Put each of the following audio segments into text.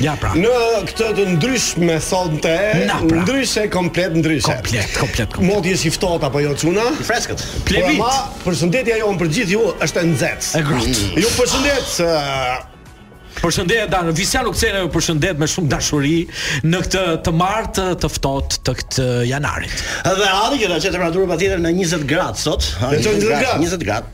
Ja pra. Në këtë të ndryshme sonte, pra. ndryshe komplet ndryshe. Komplet, komplet. komplet. Moti është i ftohtë apo jo çuna? I freskët. Plevit. Po, ma, përshëndetja jonë për gjithë ju është e nxehtë. E ngrohtë. Mm. Ju përshëndet. Uh, Përshëndet Dan, Visjan Ukcenaj ju përshëndet me shumë dashuri në këtë të martë të ftohtë të këtij janarit. Dhe hajde që ta çojmë temperaturën patjetër në 20 gradë sot. Në 20 gradë. 20 gradë.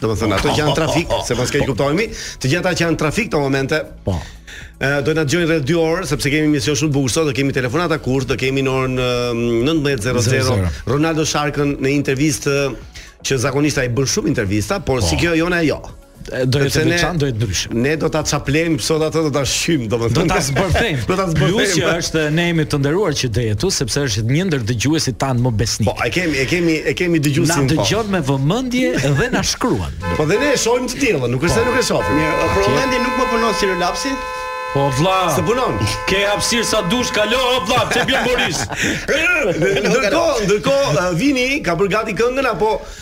Domethënë ata që janë trafik, sepse kemi kuptohemi, të gjithë ata që janë trafik këto momente. Po. Ë do na dëgjojnë rreth 2 orë sepse kemi emision shumë të bukur sot, do kemi telefonata kurth, do kemi në orën ëm, 19:00 Ronaldo Sharkën në intervistë që zakonisht ai bën shumë intervista, por po. si kjo jona jo. E, Do jetë Sepse ne- veçantë, do jetë ndryshe. Ne do ta çaplejmë sot atë do ta shqyejmë, domethënë. Do ta zbërthejmë. do ta zbërthejmë. Plusja Të ne jemi të nderuar që je këtu sepse është një ndër dëgjuesit tanë më besnikë. Po, e kemi, e kemi, e kemi dëgjuesin. Na po. dëgjon me vëmendje dhe na shkruan. Po dhe ne e shohim të tillën, nuk është se po. nuk e shohim. Mirë, për momentin nuk më punon si relapsi. Po vlla. S'punon. Ke hapësirë sa dush, kalo o vlla, ç'e bën Boris. Ndërkohë, ndërkohë Vini ka bërë gati këngën apo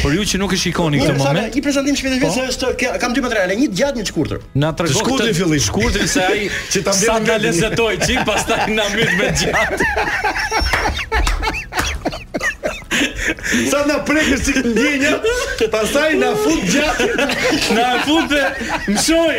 Për ju që nuk e shikoni këtë moment. Një prezantim i shpejtë vetë po. ç'është kjo, kam dy materiale, një të gjatë, një të shkurtër. Na trego shkurtër fillim. Shkurtër se ai që të mbledh na lezeton çik, pastaj na myt me të gjatën. Sa na prekë si ndjenja, pastaj na fut gjatë. Na fut, mshoj.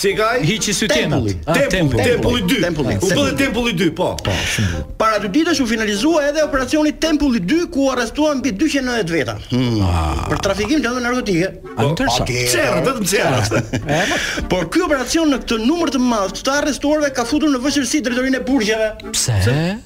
Si e ka ai? Hiqi sy Tempulli. Tempulli, Tempulli 2. Tempulli. U bë Tempulli 2, po. Po, shumë bukur. Para dy ditësh u finalizua edhe operacioni Tempulli 2 ku u arrestuan mbi 290 veta. Hmm. Ah. Për trafikim narkotikësh. Po, po, çerr, vetëm çerr. Por ky operacion në këtë numër të madh të të arrestuarve ka futur në vështirësi drejtorinë e burgjeve. Pse?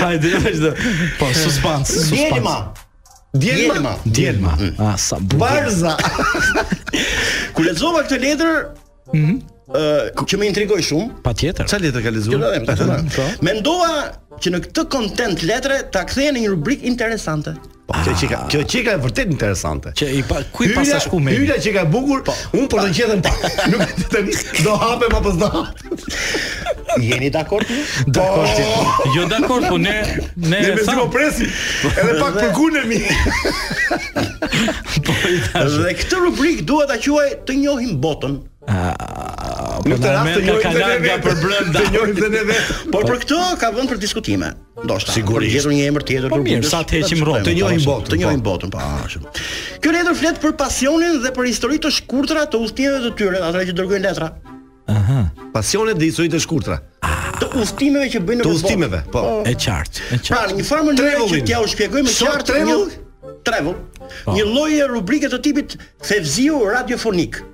Hajde, hajde. Po, suspans, suspans. Djelma. Djelma. Djelma. Mm. Ah, sa bukur. Barza. Kur lexova këtë letër, Mhm. ë që më intrigoi shumë. Patjetër. Çfarë letre ka lexuar? Po. Mendova që këtë kontent letre ta kthej në një rubrikë interesante. Po kjo çika, ah. kjo çika është vërtet interesante. Që i pa ku i pasash ku me. Hyrja qenka e bukur, po. un po të gjethem pa. Nuk e di tani, do hapem apo s'do. Jeni dakord ju? Po. Dakord. Po. Jo dakord, po ne ne ne mezi po presim. Edhe pak për gulën mi. Po i tash. Dhe këtë rubrikë dua ta quaj të njohim botën. Në këtë rast të njohim dhe ne vetë. Të njohim dhe ne vetë. Por për këtë ka vend për diskutime. Ndoshta për të gjetur një emër tjetër po për mirë, sa të heqim rrot. Të njohim botën, të njohim botën pa po, ashtu. Kjo letër flet për pasionin dhe për histori të shkurtra të udhëtimeve të tyre, ata që dërgojnë letra. Aha. Pasionet dhe histori të shkurtra. Të udhëtimeve që bëjnë në botë. Të udhëtimeve, po. po. E qartë, e qartë. Pra, në një farë mënyrë që t'jua shpjegoj më qartë travel. Një lloj rubrike të tipit thevziu radiofonik.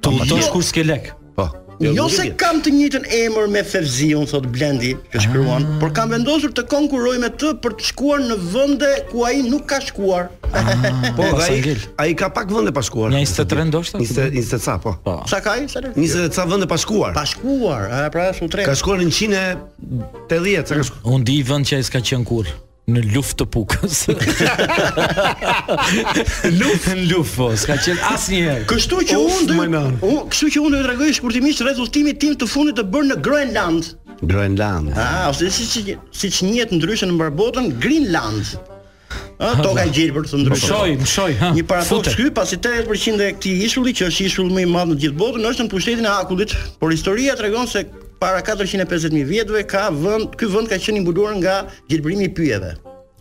Të udhëtosh kur s'ke lek. Po. Jo, jo se kam të njëjtin emër me Fevziun, thot Blendi, që shkruan, ah. por kam vendosur të konkurroj me të për të shkuar në vende ku ai nuk ka shkuar. Ah, po, ai ai ka pak vende pa shkuar. Nja 23 ndoshta? 20 20 ca, po. po. Sa ka ai? Sa le? 20 ca vende pa shkuar. Pa shkuar, a pra ashtu tre. Ka shkuar në 180, ca ka shkuar. Unë di vend që ai s'ka qenë kurrë. në Luf të Pukës. Luf, në Luf, po, s'ka qenë asnjëherë. Kështu që unë do unë, kështu që unë do të tregoj shkurtimisht rreth udhëtimit tim të fundit të bërë në Groenland. Groenland. Ah, ose siç siç njihet ndryshe në mbarë botën, Greenland. Ah, toka e gjelbër të ndryshuar. Mshoj, mshoj, ha. Një paradoks ky, pasi 80% e këtij ishulli që është ishulli më i madh në gjithë botën është në pushtetin e akullit, por historia tregon se para 450.000 vjetësh ka vend, ky vend ka qenë i mbuluar nga Gjelbërimi i pyjeve.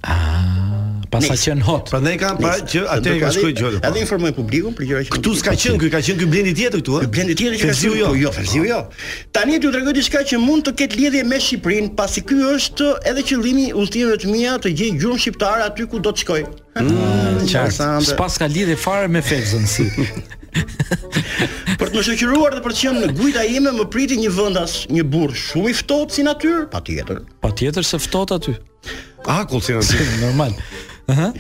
Ah, paska qenë hot. Prandaj kam para Nice. që atë Ndërkohë ka shkoj edhe- gjë. Edhe informoj publikun për gjëra që Këtu s'ka qen, ky ka qen ky blendi tjetër këtu, ë? Ky blendi tjetër që ka Fevziu qenë jo. këtu, jo, Fevziu jo. Tani t'ju tregoj diçka që mund të ketë lidhje me Shqipërinë, pasi ky është edhe qëllimi i udhëtimeve të mia të gjej gjurmë shqiptare aty kudo të shkoj. Mm, Interesante. S'paska lidhje fare me Fevziun si. për të më shoqëruar dhe për të qenë guida ime, më priti një vendas, një burr shumë i ftohtë si natyrë, patjetër. Patjetër se ftohtë aty. Akull si natyrë. Normal. Aha.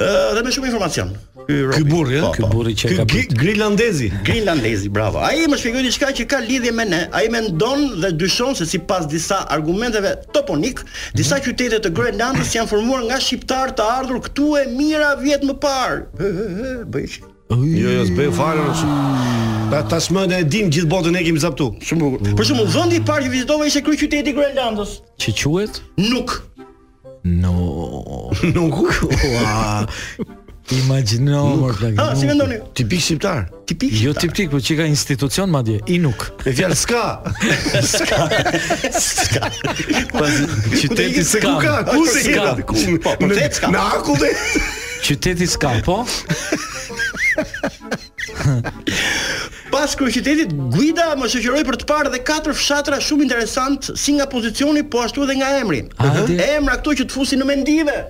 Ëh, dhe me shumë informacion. Ky burri, ëh, po, ky po. burri që ka bërë. Grinlandezi. Grinlandezi, bravo. Ai më shpjegoi diçka që ka lidhje me ne. Ai mendon dhe dyshon se sipas disa argumenteve toponimik, Disa qytete të Groenlandës janë formuar nga shqiptarë të ardhur këtu mijëra vjet më parë. Hë hë hë, bëj që. Jo, jo, s'bëj fare unë shumë. Ta tashmë ne e dimë gjithë botën e kemi zaptu. Shumë bukur. Për shembull, vendi i parë që vizitova ishte kryeqyteti i Groenlandës. Që quhet? Nuk. No. Nuk. Ua. Imagjino mor plak. Ha, si mendoni? Tipik shqiptar. Tipik. Jo tipik, po është institucion madje, i nuk. E fjalë ska. ska. ska. Po qyteti ska. Ku ka? Ku se ska? Ku? Po, po vet ska. Na ku dhe? Qyteti ska, po? Pas kryeqytetit, guida më shoqëroi për të parë edhe katër fshatra shumë interesant si nga pozicioni po ashtu edhe nga emri. Emra këto që të fusin në mendime.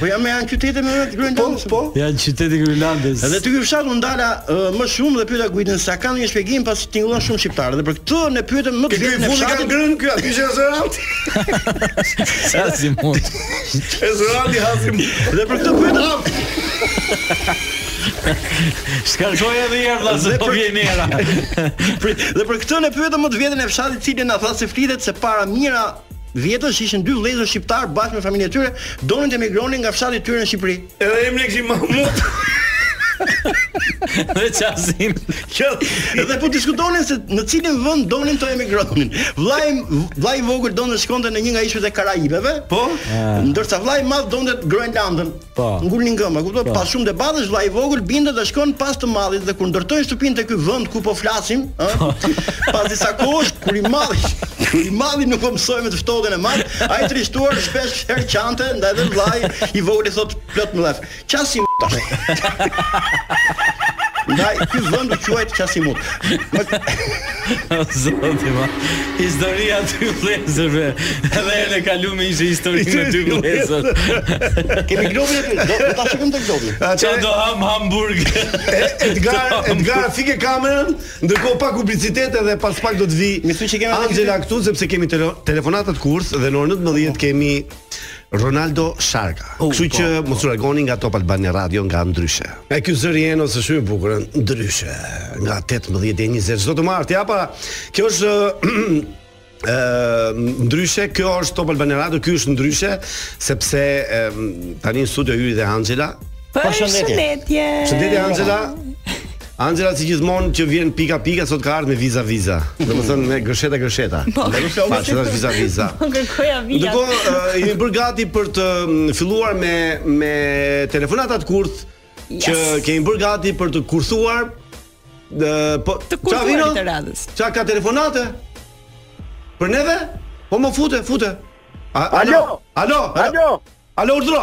Po a janë qytete me vërtet të Grënlandës. Po, po. Janë qytete të Grënlandës. Edhe te ky fshat u ndala uh, më shumë dhe pyeta guidën a ka ndonjë shpjegim pasi tingëllon shumë shqiptar dhe për këtë ne pyetëm më të vjetrin në fshat. Ka ngrënë ky, aty është Zeralti. Sa si mund. Zeralti hasim. Dhe për këtë pyetëm. Shkarkoj edhe një herë vëlla se po vjen era. Dhe për këtë ne pyetëm më të vjetrin e fshatit i cili na tha se flitet se para mijëra Vjetër, se ishin dy vëllezër shqiptarë bashkë me familjen e tyre, donin të emigronin nga fshati i tyre në Shqipëri. Edhe emrin e kishin Mahmut. Dhe Qazim. Kjo edhe po diskutonin se në cilin vend donin të emigronin. Vllai vllai i vogël donte të shkonte në një nga ishujt e Karaibeve. Po. Ndërsa vllai i madh donte Groenlandën. Po. Ngulnin këmbë, kupton? Po. Pas shumë debatesh vllai i vogël bindet dhe shkon pas të madhit dhe kur ndërtojnë shtëpinë te ky vend ku po flasim, ë? Po. Pas disa kohësh kur i madhi, kur i madhi nuk po mësohej me të ftohten e madh, ai i trishtuar shpesh herë qante, ndaj dhe vllai i vogël i thot plot mllef. Qaj si tash. Ndaj ky vend u quajt Qasimut. O zot i madh Historia e dy vllezërve Edhe e kalum me një histori me dy vllezër Kemi globin aty Do ta shikojmë te globi Ça do ham hamburg Edgar, Edgar fike kamerën Ndërkoh pak publicitet edhe pas pak do të vi Angela këtu sepse kemi telefonatat kurth Dhe në orën 19 kemi Ronaldo Sharka. Oh, Kështu, po, që, po. mos u largoni nga Top Albania Radio nga ndryshe. E ky zëri Enos është shumë i bukur, ndryshe nga 18 deri 20 çdo të martë. Ja pa, kjo është ë ndryshe, kjo është Top Albania Radio, ky është ndryshe sepse e, tani në studio hyri dhe Angela. Përshëndetje. Përshëndetje Angela. Angela si gjithmonë që vjen pika pika sot ka ardhur me viza viza. Domethënë me gërsheta gërsheta. Po, po çfarë është viza viza. Po kërkoja viza. Ndërkohë uh, jemi bërë gati për të mm, filluar me me telefonatat kurth yes. që kemi bërë gati për të kurthuar dhe po të kurthuarit e radhës. Ça ka telefonate? Për neve? Po më fute, fute. A, alo. Alo. Alo. Alo, alo urdhro.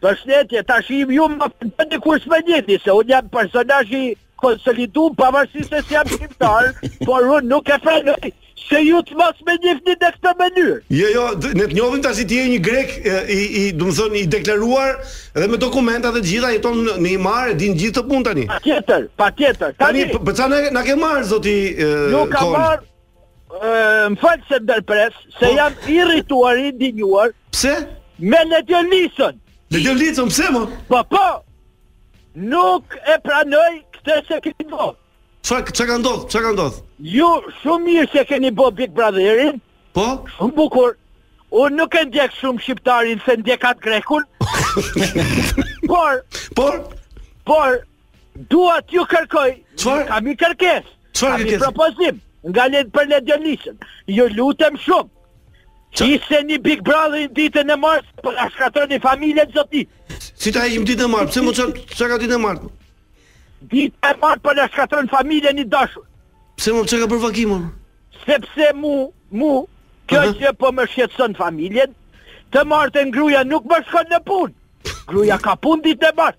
Përshndetje, tash ju më vjen çudi kur s'më njihni, se unë jam personazh i konsolidum pavarësisht se jam shqiptar, por unë nuk e frenoj, se ju të mos më njifni në këtë mënyrë. Jo, jo, ne të njohim tash ti je një grek i i domethënë i deklaruar dhe me dokumenta dhe të gjitha jeton në Himarë e din gjithë këtë punë tani. Patjetër, patjetër. Tani, tani për çfarë na ke marr zoti Kol? Ju kam marr Më fal se ndërpres, se po. jam i irrituar, i indinjuar. Pse? Me në të lisën. Në të lisën, pse më? Po, po, nuk e pranoj këtë se keni bo. Ça, ça ka ndodhë, ça ka ndodhë? Ju shumë mirë se keni bo Big Brotherin. Po? Shumë bukur. Unë nuk e ndjek shumë shqiptarin se ndjek atë grekun. por, por, por, Dua t'ju kërkoj, Çfarë? kam një kërkesë. Çfarë kërkesë? Kam propozim nga Ledi, për Ledion Liçon. Ju lutem shumë. Ça? Hiqeni Big Brother në ditën e martë, po na shkatërroni familjen zotëri. Si ta heqim ditën e martë? Pse mo çfarë çfarë ka ditën e martë? Dita e martë po na shkatërron familjen i dashur. Pse mo ça ka bërë vakimon? Sepse mu, mu, kjo Aha. që po më shqetëson familjen. Të martën gruaja nuk më shkon në punë. Gruaja ka punë ditën e martë.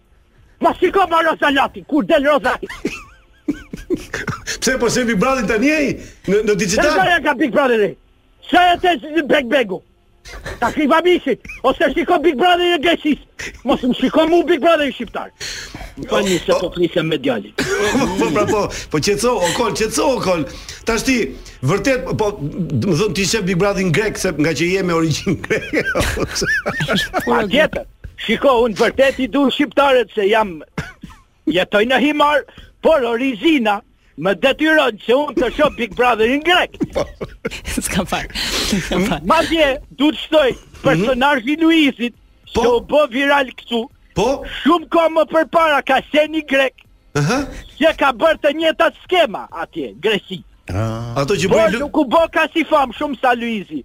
Ma shikon mua Roza Lati, kur del Roza Lati. Pse po se Big Brother të njej në, në digital? Pse zërë ka Big Brother e? Pse e të në Big Begu? Ta shri vabishit, ose shiko Big Brother e Greqisë. Mos më shiko mu Big Brotherin shqiptar. Më fal një se po flisja me djalin. po pra po, po qetësohu Kol, qetësohu Kol. Tashti vërtet po më thon ti sheh Big Brother grek se ngaqë je me origjinë greke. Po tjetër. Shiko, unë vërtet i du shqiptarët se jam jetoj në Himarë, por origjina më detyron që unë të shoh Big Brotherin grek. S'kam parë. Madje, du të shtoj, mhm. personazhi i Luizit, po? që u bë viral këtu, po? shumë kohë më përpara ka qenë një grek, uh -huh. që ka bërë të njëjtat skema atje, Greqi. Ah. Ato që bëjnë... Por nuk u bë kaq i famshëm shumë sa Luizi.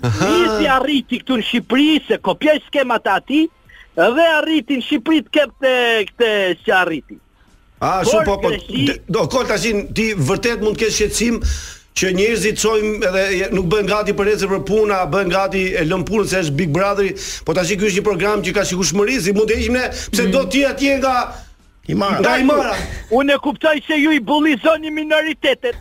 Luizi arriti këtu në Shqipëri se kopjoi skemat e atij dhe arriti në Shqipëri të ketë këtë që arriti. A, shumë po, po, do, Kol tashi, ti vërtet mund të kesh shqetësim që njerëzit çohen edhe nuk bëhen gati për me ecë për punë, bëhen gati e lënë punën se është Big Brother, po tash ky është një program që ka shikushmëri, si mund ta heqim ne, pse mm. do ti atje nga Himara. Nga Himara. Unë e kuptoj se ju i bullizoni minoritetet.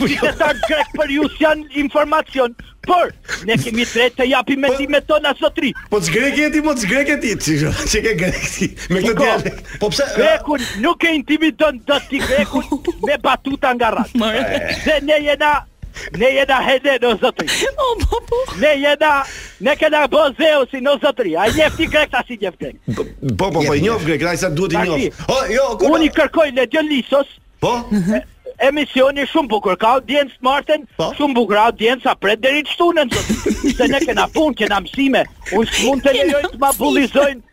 Qytetarët grekë për ju s'janë informacion. Por, ne kemi të drejtë të japim po- mendimet tona zotëri. Po ç'grek je ti, po ç'grek je ti. Ç'ke grek ti. Me këtë djalë. Po pse... Grekun nuk e intimidon dot ti grekun me batuta nga rratë. Se ne jena Ne jena helenë zotëri. O, po, po. Ne jena, ne kena bo Zeusin zotëri. A i njef ti grekët a s'i njef grekët. Po, po, po, po i njof grekët, aq sa duhet i njof. O, jo, ku... Unë i kërkoj Ledion Liços. Po? Emisioni shumë bukur, ka audiencë të martën, po? shumë bukur audiencë, prite ditën e shtunën. Se ne kena punë, kena mësime. Unë s'mund të lejoj të ma bullizojnë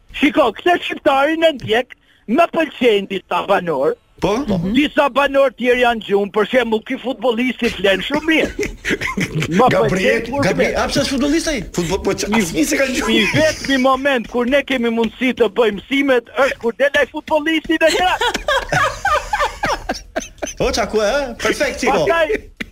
Shiko, këtë shqiptarin e ndjek, më pëlqejnë disa banorë, Po? Mhm. Disa banorë të tjerë janë gjumë, për shembull ky futbollisti flen shumë mirë. Ma Gabriel, Gabriel, a pse futbollist ai? Futboll po çfarë? Asnjë s'e ka gjumë. I vetmi moment kur ne kemi mundësi të bëjmë mësimet është kur del ai futbollisti në grad. Po ça ku e? Perfekt ti. Po. Pastaj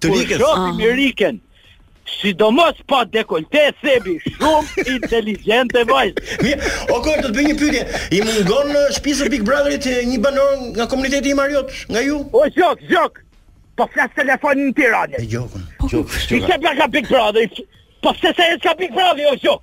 Të Kur rikës. shohim Ah. Eriken, sidomos pa dekolte, themi shumë inteligjente vajzë. Mirë, o Kol, do të bëj një pyetje. I mungon shtëpisë së Big Brotherit e, një banor nga komuniteti i Mariot, nga ju? O gjok, gjok. Po flas telefonin në Tiranë. E gjokun. Gjok, Si gjok. s'e ka Big Brother. Po s'e s'e ka Big Brother, o gjok.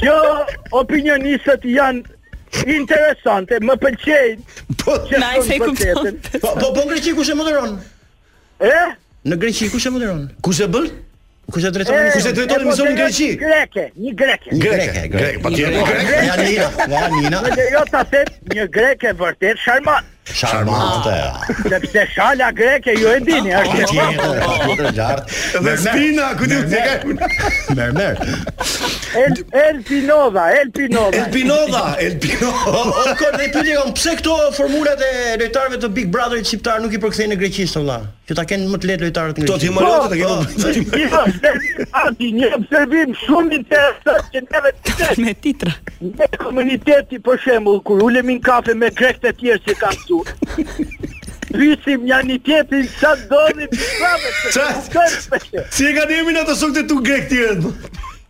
Këta opinionistët janë interesante, më pëlqejnë. Po, na i thekun. Po, po, po në Greqi kush e moderon? E? Në Greqi kush e moderon? Kush e bën? Kush e drejton? Kush e drejton emisionin në Greqi? Greke, një greke. Greke, greke, patjetër. Ja Nina, ja Nina. Më lejo ta them, një greke vërtet sharmant. Sharmante. Sepse shala greke ju e dini, është e tjetër lart. Dhe spina, ku ti ke? Mer mer. El El Pinova, El Pinova. El Pinova, El Pinova. O Kol, ne pyetëm pse këto formulat e lojtarëve të Big Brother-it shqiptar nuk i përkthejnë në greqisht valla. Që ta kenë më të lehtë lojtarët nga Këta ti më lehtë ta kenë. Po, a di një observim shumë interesant që ne vetë të me titra. Në komunitet për shembull kur ulemi në kafe me grekët e tjerë që kanë këtu. Pyesim një një tjetërin sa doni të prave Qa? Si e ka një minë atë shumë të tu grekët tjerë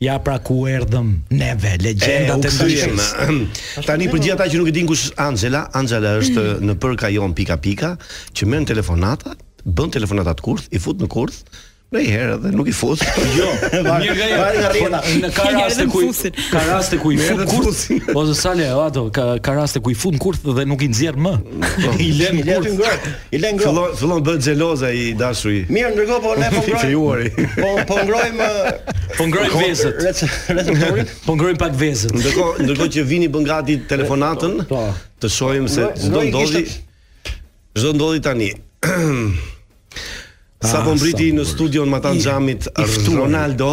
Ja pra ku erdhëm neve, legjendat e ndryshme. Tani për gjithë ata që nuk e dinë kush është Anxhela, Anxhela është një... pika pika, që merr telefonata, bën telefonata kurth, i fut në kurth, ndonjëherë dhe nuk i fut Jo, një nga i Në ka raste ku Ka raste ku i fut në kurth Ose sale, ato, ka, ka raste ku i fut në kurth Dhe nuk i nxjerr më po. I le në kurth I le ngrohtë. Fillon fillon bëhet xheloz i dashuri. Mirë, ndërkohë po ne po ngrojmë. Fijuari. Po po ngrojmë po ngrojmë vezët. Receptorin. Po ngrojmë pak vezët. Ndërkohë ndërkohë që vini bën gati telefonatën. Po. Të shohim se ç'do ndodhë. Ç'do ndodhë tani. Sapo ah, mbërriti në studion matanë xhamit Ronaldo.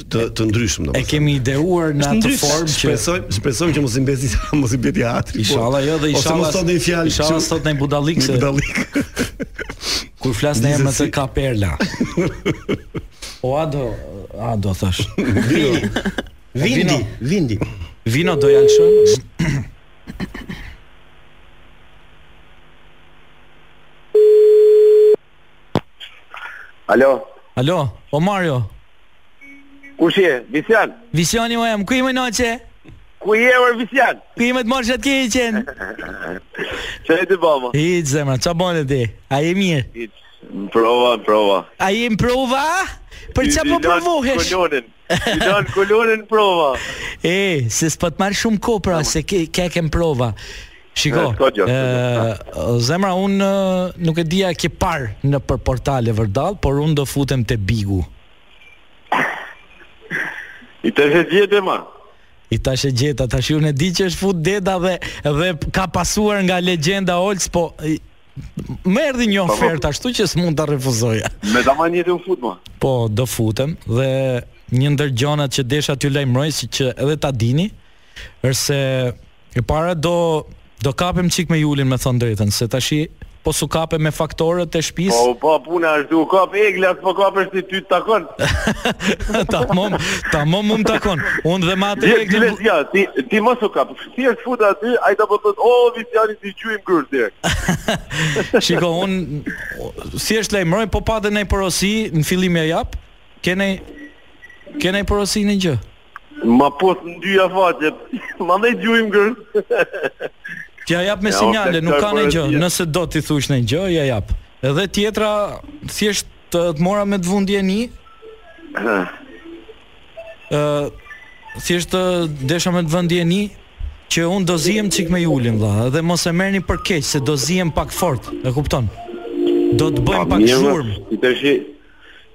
të të ndryshëm domethënë. E kemi ideuar në atë formë që shpresojmë, shpresojmë që mos i mbeti mos i mbeti hatri. Po. Inshallah jo dhe inshallah. Ose mos thonë fjalë. Inshallah s'thotë ndonjë budallëk se. Budallëk. Kur flas në emër të ka perla. O a do a do thash. Vindi, vindi. Vino do janë shën. Alo. Alo, po Mario. Kush je? Visjan. Visjani më jam. Ku je mi naçe? Ku je më Visjan? Ku jemi të marrësh atje i qen? Çfarë të bëjmë? Hiç zemra, çfarë bën ti? A je mirë? Hiç. Në prova, prova. A je në prova? Për çfarë po provohesh? Kolonin. Ti don kolonin prova. E, se s'po të marr shumë kohë pra, se ke ke kem prova. Shiko, zemra un nuk e di a ke par në për portale vërdall, por un do futem te Bigu. E ka shkru gjithë ma. I tash e gjeta, tash unë e di që është fut Deda dhe dhe ka pasuar nga legjenda Olc, po më erdhi një po, po. ofertë ashtu që s'mund ta refuzoja. Me ta marrë një të u fut më. Po, do futem dhe një ndër gjonat që desha t'ju lajmëroj si që edhe ta dini, është se E para do do kapem çik me Julin me thënë drejtën, se tashi po su kapem me faktorët e shtëpisë. Po u pa puna është u kap Egla, s'po kapesh ti ty të takon. tamam, tamam mu më takon. Unë dhe me Eglën. Ti, ja, ti, ti mos u kap. Si është futë aty, ai do të thotë, "Oh, Visiani t'i gjujmë grush direkt." Shiko, unë si është lajmëroj, po pate naj porosi në fillim e jap. Ke naj ke naj porosi naj gjë? Ma puth në dyja faqet. Ma dhe gjujmë kërë. Tja jap me sinjale, nuk ka naj gjë. Nëse do t'i thush naj gjë, ja jap. Edhe tjetra, thjesht të, të mora me të vu n'dijeni. Uh, thjesht të desha me të vu n'dijeni që un do zihem çik me Julin vëlla, dhe mos e merrni për keq se do zihem pak fort, e kupton? Do të bëjmë pak zhurmë. Ti tash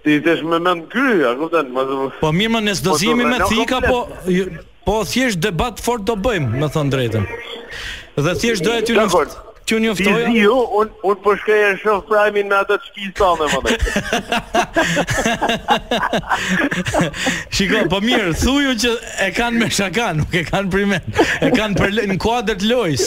Ti tesh me mend ky, a kupton? Mos Po mirë, ne s'do zihemi me thika po po thjesht debat fort do bëjmë, me thon drejtën. Dhe thjesht doja t'ju njoft, t'ju njoftoj. Ti ju, un un po shkoj e shoh prajmin me ato çki sa më më. Shiko, po mirë, thuju që e kanë me shaka, nuk e kanë prej vërtet. E kanë për në kuadër të lojës.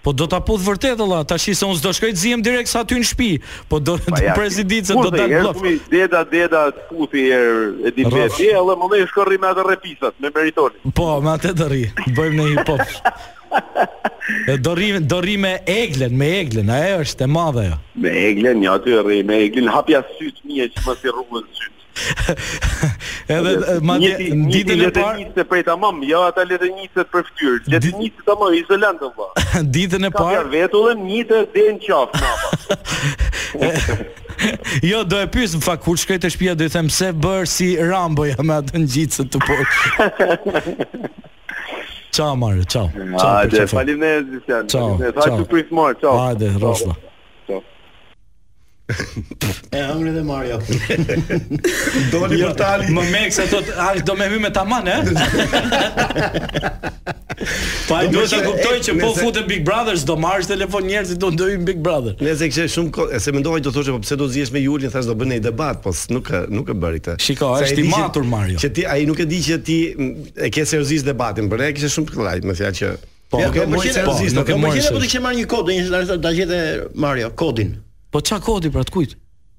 Po do ta puth vërtet vlla, tashi se unë s'do shkoj të zihem direkt sa aty në shpi, po do po të pres i ditë se do të dalë bllof. Kurse Deda Deda të puthi herë e din vetë. Ti edhe më lesh korri me atë repistat, me Meritonin. Po, me atë do rri. Bëjmë naj hip hop. Do rri do rri me Eglen, me Eglen, ajo është e madhe ajo. Me Eglen, ja jo, ti rri me Eglen, hapja syt mirë që mos i rrugën syt. Edhe madje ditën e parë se prej tamam, jo ata le të ngjiset për fytyrë, le të ngjiset tamam izolant të vëlla. Ditën e parë. Ka vetullën një të deri në qafë mama. Jo, do e pyes në fakt kur shkoj te shtëpia do i them s'e bëre si Ramboja me atë ngjitëse te poshtë. Ciao Mario, ciao. Ciao. Faleminderit Lucian. Ciao. Faleminderit. Hajde të presim, ciao. Hajde, rrofla. E hëngri dhe Mario. Doli jo, për tali. Më me kë thot, a do me hymë tamam, e? Po ai duhet të kuptoj që po futem Big Brother, s'do marrësh telefon njerëzit do ndjekin Big Brother. Nëse kishte shumë e s'e mendoi të thoshte po pse do të zihesh me Julin, thash do bëj një debat, po nuk e nuk e bëri këtë. Shiko, është i matur Mario. Që ti ai nuk e di që ti e ke seriozisht debatin, por e kishte shumë të kollaj, me thënë që Po, nuk e mori seriozisht. Nuk e mori seriozisht. Po ti ke marrë një kod, një ta gjete Mario kodin. Po ça kodi për atë kujt?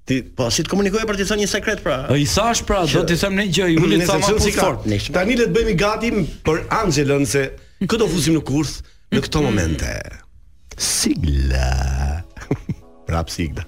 Ti po si të komunikojë për të thënë një sekret pra. Po i thashë pra, do të them një gjë, ju le të thamë si ka. Tani le të bëhemi gati për Angelën se këtë do fusim në kurs në këto momente. Sigla. Prap sigla.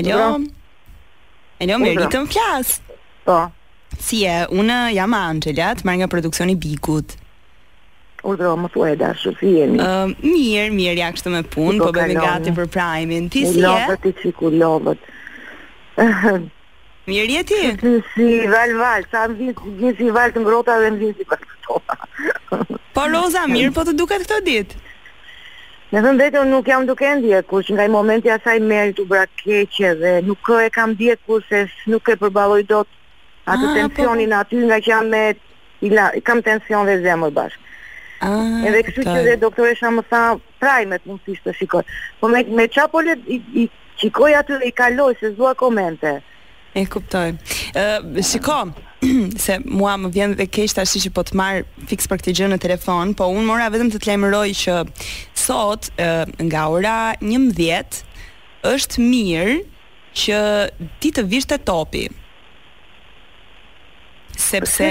Alo. Alo, më ritëm flas. Po. Si je, unë jam Angela, të marr nga produksioni i Bigut. Urdhro, më thuaj e dashur, si jemi? Uh, mirë, mirë, ja kështu me punë, po, po bëhemi gati për prajmin. Ti si je? Lovët i qiku, lovët. Mirë je ti? Ti si val val, sa më vjen si vjen si valë të ngrohta dhe më vjen si valë të ftohta. Po Roza, mirë po të duket këto ditë. Me thënë drejtë, unë nuk jam duke e ndjekur që nga ai momenti i asaj Merit u bëra keq dhe nuk e kam ndjekur se nuk e përballoj dot atë ah, tensionin po, po. aty nga që jam me ila, kam tension dhe zemër bashkë. Ah, edhe kështu që dhe doktoresha më tha, trajmet mund thjesht të shikoj. Po me me copa le i, i shikoj aty dhe i kaloj se s'dua komente. E kuptoj. Ë, uh, shiko, se mua më vjen dhe keq tashi që po të marr fiks për këtë gjë në telefon, po unë mora vetëm të të lajmëroj që sot uh, nga ora 11 është mirë që ti të vish te topi. Sepse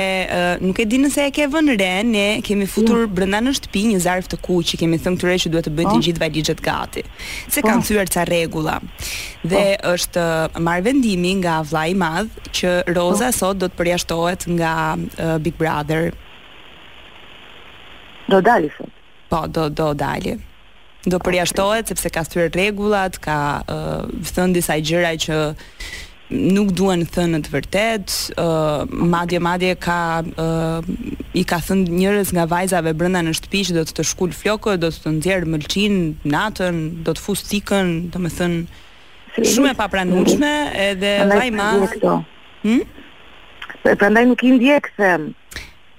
nuk e di nëse e ke vënë re, ne kemi futur mm. brenda në shtëpi një zarf të kuq që i kemi thënë këtyre që duhet të bëjnë të po. gjithë valixhet gati. Se kanë po. thyer ca rregulla. Dhe po. është uh, marrë vendimi nga vëllai i madh që Roza sot do të përjashtohet nga uh, Big Brother. Do dalë sot. Po, do, do dalë. Do përjashtohet sepse ka thyer rregullat, ka uh, thënë disa gjëra që nuk duhen thënë në të vërtetë, uh, madje madje ka uh, i ka thënë njërës nga vajzave brenda në shtëpi që do të të shkul flokët, do të të nxjerr mëlçinë natën, do të fus thikën, domethënë shumë e papranueshme edhe vajma. Hm? Po prandaj nuk i ndjek them.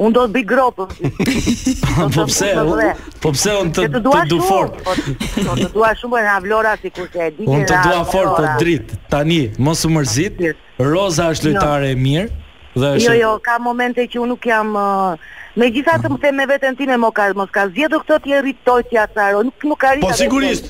Unë do të bëj gropën. po pse? Po pse unë të të dua fort? Po, po të dua shumë po nga Vlora sikur se e di. Unë të dua fort po drit. Tani mos u mërzit. Roza është jo. lojtare e mirë. Dhe jo, është... Jo, jo, ka momente që unë nuk jam uh, megjithatë më them me veten time më ka mos ka zgjedhur këtë ti rritoj ti atë nuk nuk ka rritoj. Po sigurisht.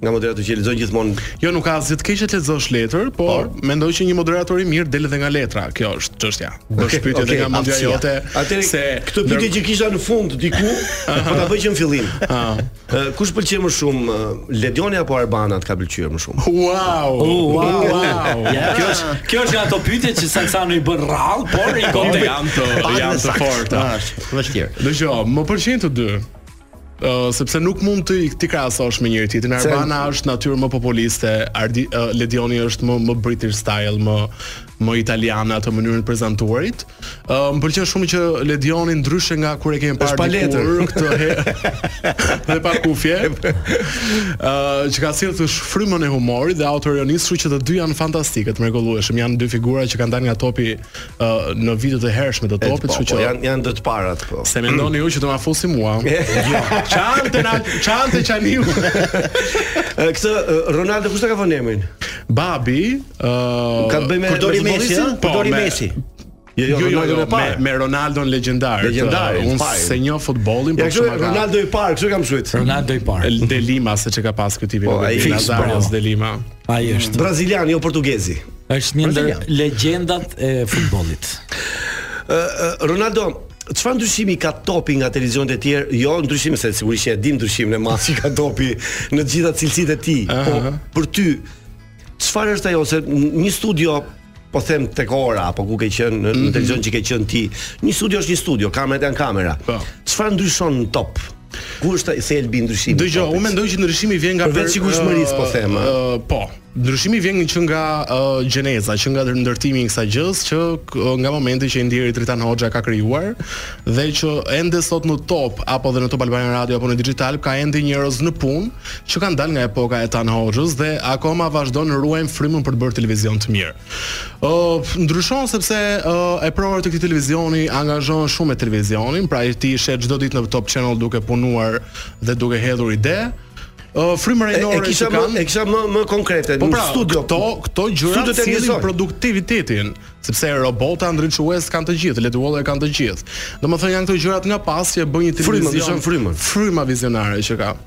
nga moderatori që lexon gjithmonë. Jo, nuk ka asgjë të keqe të lexosh letrën, por, por mendoj që një moderator i mirë del edhe nga letra. Kjo është çështja. Do okay, pyetje edhe nga mendja jote. Atëherë, se këtë pyetje që kisha në fund diku, po ta bëj që në fillim. Ëh, kush të pëlqen më shumë, Ledioni apo Arbana të ka pëlqyer më shumë? Wow! Oh, wow! wow. Yeah. Kjo është kjo është nga ato pyetje që Saksano i bën rrallë, por i ka të i ka të forta. Është vështirë. Dëgjo, më pëlqejnë të dy. Uh, sepse nuk mund t'i krahasosh me njëri tjetrin. Arbana Se... është natyrë më populiste, Ardi, uh, Ledioni është më më British style, më më italiane atë mënyrën e prezantuarit. Ë uh, më pëlqen shumë që Ledioni ndryshe nga kur e kemi parë pa letër këtë herë. dhe pa kufje. Ë uh, që ka sjellë atë frymën e humorit dhe autoironisë, kështu që të dy janë fantastikë, të mrekullueshëm. Janë dy figura që kanë dalë nga Topi uh, në vitet e hershme të Topit, po, kështu po, që janë janë të të parët po. Se mendoni ju që do ma fusni mua? jo. Çante na çante çaniu. Këtë Ronaldo kush ta ka vënë emrin? Babi, ë uh, ka të bëjë me Messin, po jo me Messin. Jo, jo, jo, jo, jo, me, me Ronaldon legjendar. Legjendar, uh, unë s'e njoh futbollin, po shumë ka. Ronaldo i parë, kështu ka mbiemrin. Ronaldo i parë. De Lima se ç'e ka pas ky tipi. Po, ai De Lima. Ai është braziliani, jo portugezi. Është një ndër legjendat e futbollit. Ronaldo, çfarë ndryshimi ka Topi nga televizionet e tjerë? Jo ndryshim se sigurisht e dimë ndryshimin e madh që ka Topi në të gjitha cilësitë e tij. Po për ty çfarë është ajo se një studio po them tek Ora apo ku ke qenë në, mm -hmm. televizion që ke qenë ti. Një studio është një studio, kamerat janë kamera. Po. Çfarë ndryshon në Top? Ku është thelbi i ndryshimit? Dëgjo, unë mendoj që ndryshimi vjen nga për sigurisht po them. Uh, uh, po. Ndryshimi vjen që nga uh, gjeneza, që nga ndërtimi i kësaj gjëje, që uh, nga momenti që i ndjeri Dritan Hoxha ka krijuar dhe që ende sot në Top apo dhe në Top Albania Radio apo në DigitAlb ka ende njerëz në punë që kanë dalë nga epoka e Tan Hoxhës dhe akoma vazhdojnë ruajnë frymën për të bërë televizion të mirë. Ë uh, ndryshon sepse uh, pronarët e këtij televizioni angazhohen shumë me televizionin, pra ti i sheh çdo ditë në Top Channel duke punuar dhe duke hedhur ide. Uh, frymën rinore që kanë. E kisha më më konkrete po, në pra, studio. Këto këto gjëra të sjellin produktivitetin, sepse robotë ndriçues kanë të gjithë, ledwall-e kanë të gjithë. Domethënë janë këto gjërat nga pas që bëjnë një televizion. Frymën, frymën. Fryma vizionare që ka.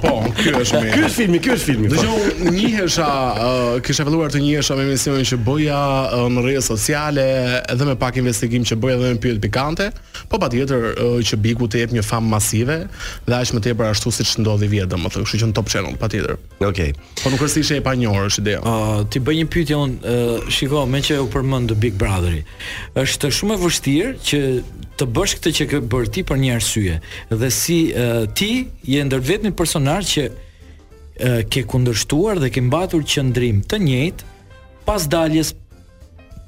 Po, ky është me. Ky është thelbi, ky është thelbi. Do po. të njihesha, uh, kisha filluar të njihesha me emisionin që bëja uh, në rrjete sociale, edhe me pak investigim që bëja edhe me pyetje pikante, po patjetër uh, që Bigu të jep një famë masive dhe aq më tepër ashtu siç ndodhi vjet, domethënë, kështu që në Top Channel patjetër. Okej. Okay. Po nuk është se isha e panjohur është ideja. Ë, uh, të bëj një pyetje unë, uh, shiko, meqë u përmend Big Brotheri. Është shumë e vështirë që të bësh këtë që ke bërë ti për një arsye. Dhe si uh, ti je ndër të vetmit personazhe që uh, ke kundërshtuar dhe ke mbajtur qëndrim të njëjtë pas daljes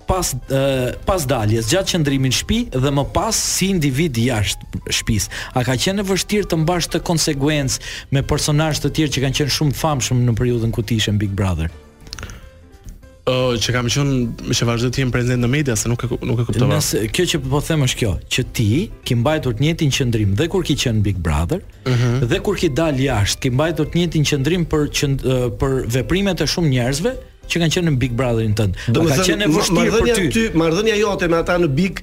pas uh, pas daljes gjatë qëndrimit në shtëpi dhe më pas si individ jashtë shtëpisë. A ka qenë e vështirë të mbash këtë konsekuencë me personazhe të tjerë që kanë qenë shumë të famshëm në periudhën ku ti ishe në Big Brother? Ë uh, që kam qen që vazhdoj të jem prezent në media se nuk e nuk e kuptova. Nëse kjo që po them është kjo, që ti ke mbajtur të njëjtin qëndrim dhe kur ke qenë Big Brother, uh mhm. -huh. dhe kur ke dal jashtë, ke mbajtur të njëjtin qëndrim për uh, për veprimet e shumë njerëzve, që kanë qenë në Big Brother-in tënd. Domethënë, marrëdhënia ty, marrëdhënia jote me ata në Big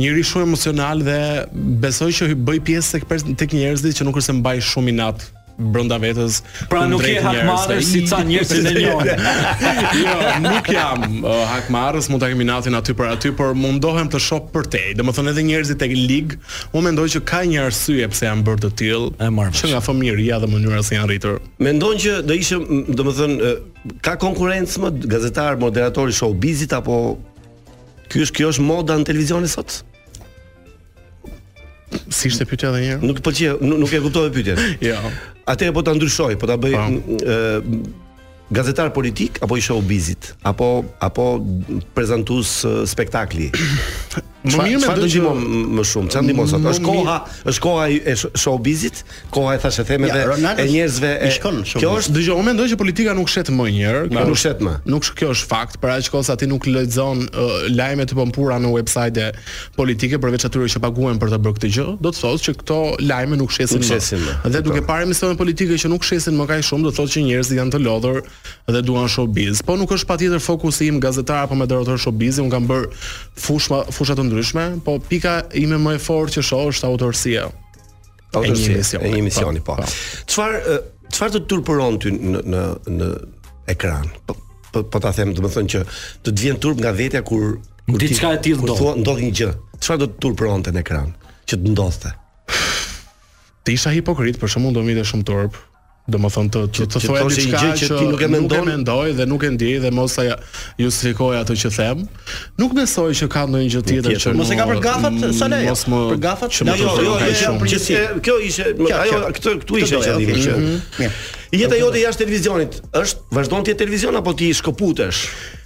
Njeri shumë emocional dhe besoj që bëj pjesë tek pers tek njerëzit që nuk është se mbaj shumë inat brenda vetes. Pra nuk je hakmarrës si ca njerëz që njohim. jo, nuk jam uh, hakmarrës, mund ta kem inatin aty për aty, por mundohem të shoh përtej. Domethënë edhe njerëzit e lig, unë mendoj që ka një arsye pse janë bërë të tillë, që nga fëmijëria dhe mënyra si janë rritur. Mendon që do ishte, domethënë, ka konkurrencë më gazetar, moderator i showbizit apo Ky është kjo është moda në televizione sot. Si ishte pyetja edhe një herë? Nuk pëlqej, nuk, nuk e kuptova pyetjen. Jo. ja. Atëherë po ta ndryshoj, po ta bëj ë po. gazetar politik apo i showbizit, apo apo prezantues spektakli. Më mirë më ndihmon më shumë, ça ndihmon sot. Është koha, është koha e showbizit. Koha e thashethemeve e njerëzve e shkon shumë. Kjo është, dëgjoj, unë mendoj që politika nuk shet më njëherë. Nuk është, shet më. Nuk është kjo është fakt, për aq kohë sa ti nuk lexon uh, lajme të pompuara në websajte politike përveç atyre që paguhen për të bërë këtë gjë, do të thotë që këto lajme nuk shesin, nuk shesin më. më. Dhe duke parë emisionet politike që nuk shesin më kaq shumë, do të thotë që njerëzit janë të lodhur dhe duan showbiz. Po nuk është patjetër fokusi im gazetar apo moderator showbizi, un kam bër fusha fusha të ndryshme, po pika ime më e fortë që shoh është autorësia. E një emisioni. Një emisioni po. po. Çfarë çfarë do të turpëronte ty në në në ekran? Po po, po ta them, domethënë që do të vinte turp nga vetja kur diçka e tillë ndodh. Ndodh një gjë. Çfarë do të turpëronte në ekran që të ndodhte? Të isha hipokrit, për shembull do më vinte shumë turp. Domethënë të, të, të thua diçka që, që, që ti nuk e mendon, nuk e mendoj dhe nuk e ndjej dhe mos t'i justifikoj ato që them. Nuk besoj që ka ndonjë gjë tjetër që mos e ka për gafat sa ne. Mos më për gafat që më jo, jo, jo, jo, përgjithësi. Kjo ishte ajo këtu këtu ishte qëllimi që. Mhm. Jeta jote jashtë televizionit është vazhdon të jetë televizion apo ti shkëputesh?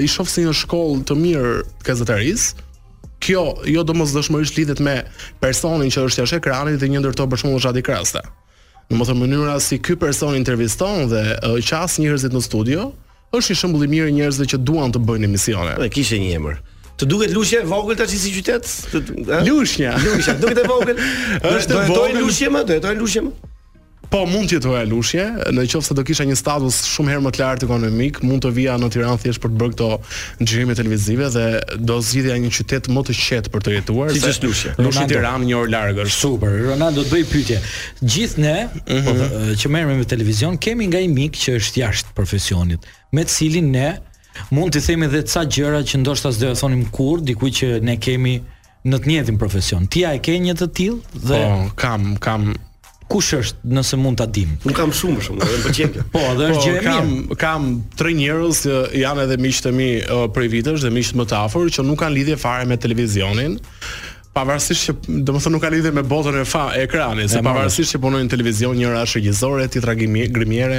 i shoh si një shkollë të mirë gazetarie. Kjo jo domosdoshmërisht lidhet me personin që është jashtë ekranit dhe një ndër to për shembull është Adi Krasta. Domethënë mënyra si ky person interviston dhe uh, qas njërzit në studio, është një shembull i mirë njerëzve që duan të bëjnë emisione. Dhe kishte një emër. Të duket Lushja e vogël tash si qytet? Lushnja. Lushnja, duket e vogël. Është e vogël Lushja më, do jetoja Lushja më. Po mund të jetoja Lushje, në qoftë se do kisha një status shumë herë më të lartë ekonomik, mund të vija në Tiranë thjesht për të bërë këto xhirime televizive dhe do zgjidhja një qytet më të qetë për të jetuar. Siç është Lushja? Lushje Tiranë një orë larg është. Super. Ronaldo do bëj pyetje. Gjithë ne mm -hmm. që merremi me televizion kemi nga një mik që është jashtë profesionit, me të cilin ne mund të themi edhe ca gjëra që ndoshta s'do ja thonim kurrë dikujt që ne kemi Në të njëjtin profesion. Ti a e ke një të tillë? Dhe po, kam, kam kush është nëse mund ta dim. Un kam shumë, shumë edhe pëlqen. Po, edhe është po, gjë e mirë. Kam kam tre njerëz që janë edhe miqtë e mi uh, prej vitesh dhe miqtë më të afër që nuk kanë lidhje fare me televizionin. Pavarësisht që, domethënë nuk kanë lidhje me botën e fa ekranit, se pavarësisht që punojnë në televizion, njëra është regjisore, tjetra grimiere,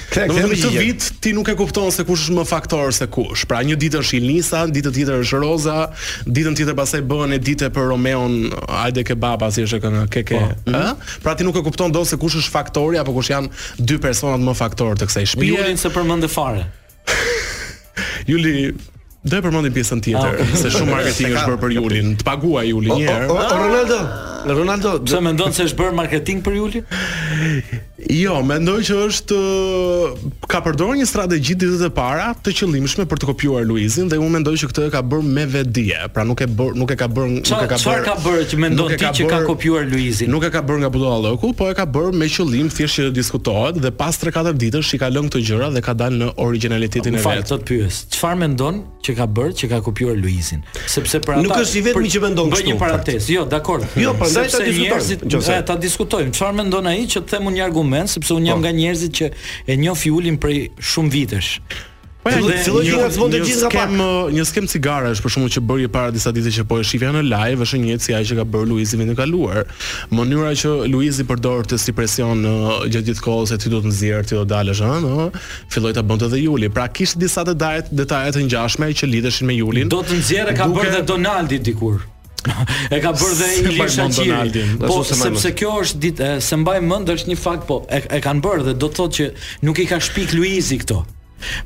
Domethënë këtë vit ti nuk e kupton se kush është më faktor se kush. Pra një ditë është Ilnisa, ditën tjetër është Roza, ditën tjetër pastaj bëhen edite për Romeon, ajde ke baba si është kënga, ke ke. Po. Ë? Pra ti nuk e kupton dot se kush është faktori apo kush janë dy personat më faktorë të kësaj shtëpie. Julin s'e përmende fare. Juli Do e përmendim pjesën tjetër, ah, se shumë marketing është bërë për Julin. Të paguaj Juli një herë. O, Ronaldo, Ronaldo, pse mendon se është bërë marketing për Julin? Jo, mendoj që është ka përdorur një strategji ditët e para të qëllimshme për të kopjuar Luizin dhe unë mendoj që këtë e ka bërë me vetëdije. Pra nuk e bër, nuk e ka bërë, nuk e ka bërë. Çfarë ka bërë që mendon ti që ka kopjuar Luizin? Nuk e ka bërë nga budallëku, po e ka bërë me qëllim thjesht që të diskutohet dhe pas 3-4 ditësh i ka lënë këto gjëra dhe ka dalë në origjinalitetin e vet. Fakt, të pyes. çfarë mendon që ka bërë që ka kopjuar Luizin. Sepse për ata Nuk është i vetmi që mendon kështu. Bëj një parantezë. Jo, dakor. Jo, prandaj ta diskutojmë. Nëse ta diskutojmë, çfarë mendon ai që të them unë një argument, sepse unë jam po. nga njerëzit që e njoh Julin prej shumë vitesh. Po ja, filloi që ngacmon të gjithë nga pak. Një skenë, një skenë cigaresh për shembull që bëri para disa ditësh që po e shifja në live, është një si ai që ka bërë Luizi vitin e kaluar. Mënyra që Luizi përdorte si presion në gjatë gjithë kohës se ti do të nxjerr, ti do dalësh, ëh, ëh. Filloi ta bënte dhe Juli, pra kishte disa detaje, detaje të ngjashme që lidheshin me Julin. Do të nxjerrë e ka duke... bërë dhe Donaldi dikur. e ka bërë dhe Ilir Shaqiri. Po sepse kjo është ditë s'e mbaj mend është një fakt, po e, e kanë bërë dhe do të thotë që nuk i ka shpik Luizi këto.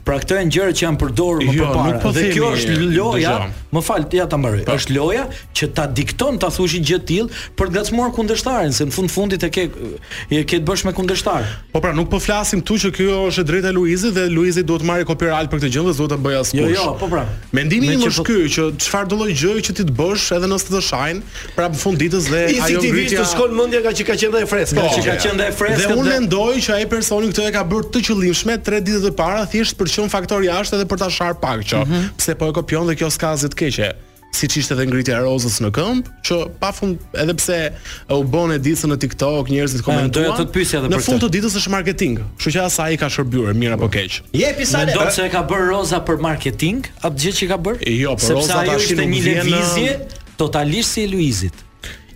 Pra këto janë gjëra që janë përdorur më jo, përpara. Po dhe kjo është loja, më fal, ja ta mbaroj. Po. Është loja që ta dikton ta thuash gjë të tillë për të ngacmuar kundërshtarin, se në fund fundit e ke e ke të bësh me kundërshtar. Po pra, nuk po flasim këtu që kjo është e drejta e Luizit dhe Luizi duhet të marrë copyright për këtë gjë dhe s'do ta bëjë askush. Jo, jo, po pra. Mendimi im është po- ky që çfarë do lloj gjëje që ti të bësh edhe nëse të shajn, pra në fund ditës dhe ajo ngritja. Ti ti të shkon mendja nga që ka qenë e freskët. Po, që ka qenë e freskët. Dhe unë mendoj që ai personi këtë e ka bërë të qëllimshme 3 ditët e para thjesht për çon faktor jashtë edhe për ta shar pak që. Mhm. Pse po e kopjon dhe kjo s'ka asgjë të keqe. siç ishte edhe ngritja e Rozës në këmbë, që pafund edhe pse u bë meme e ditës në TikTok, njerëzit komentuan. Do të pyesja edhe për këtë. Në fund të ditës është marketing, kështu që asaj i ka shërbyer mirë apo keq. Je pisale. Mendon se e ka bërë Roza për marketing, atë gjë që ka bërë? Jo, për Roza tash nuk vjen. Një lëvizje totalisht si e Luizit.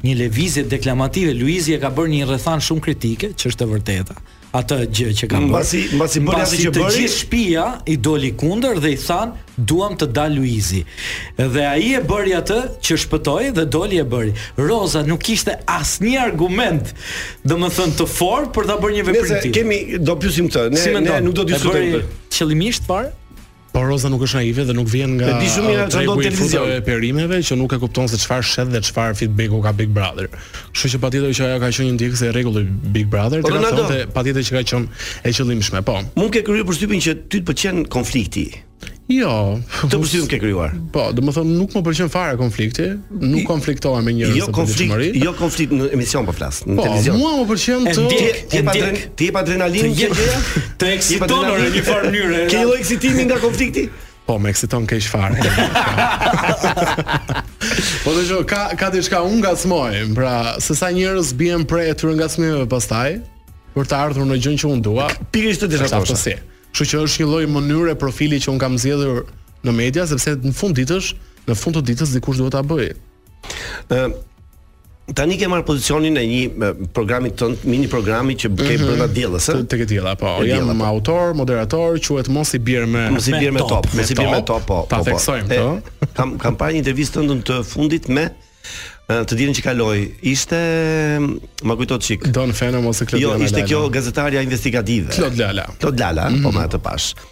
Një lëvizje deklamative, Luizi e ka bërë në një rrethanë shumë kritike, që është e vërteta. atë gjë që ka bërë. Mbasi mbasi bëri atë që bëri. Gjithë shpia i doli kundër dhe i thanë, "Duam të dalë Luizi." Dhe ai e bëri atë që shpëtoi dhe doli e bëri. Roza nuk kishte asnjë argument, domethënë të fortë për ta bërë një veprim të tillë. Ne kemi do pyesim këtë. Ne, si ne nuk do të diskutojmë. Qëllimisht fare? Po Roza nuk është naive dhe nuk vjen nga di shumë mirë çfarë do televizion e perimeve që nuk e kupton se çfarë shet dhe çfarë feedbacku ka Big Brother. Kështu që patjetër që ajo ka qenë një ndjekëse e rregullt i Big Brother, po, domethënë patjetër që ka qenë e qëllimshme. Po. Mua më ke krijuar përshtypjen që ty të pëlqen konflikti. Jo, atë përshtypjen ke krijuar. Po, domethënë nuk më pëlqen fare konflikti, nuk konfliktohem me njerëz jo, në përgjithësi. Jo konflikt, jo konflikt në emision po flas, në po, televizion. Po, mua më pëlqen të ndjek, të ndjek. Të jep adrenalinë kjo gjëja? Të eksiton në një farë mënyre. Ke lloj eksitimi nga konflikti? Po, më eksiton keq fare. po dhe jo, ka ka diçka unë ngacmoj, pra, se sa njerëz bien pre e këtyre ngacmimeve pastaj për të ardhur në gjënë që unë dua. Pikërisht të dish ato. Kështu që është një lloj mënyre profili që unë kam zgjedhur në media sepse në fund ditësh, në fund të ditës dikush duhet ta bëjë. Ë Tani ke marrë pozicionin e një programi të tënd, mini programi që ke mhm. brenda Diellës, ëh? Tek e diella, po. Jam po. autor, moderator, quhet Mos i bjer me, Mos i bjer me top, Mos i bjer me top, po. Ta po, po. theksojmë këto. Po. Kam kam parë një intervistë tëndën të fundit me të dielën që kaloi. Ishte ma kujto çik. Don Fena ose Klodi. Jo, ishte kjo gazetarja investigative. Klod Lala. Klod Lala, po mhm. me atë pashë.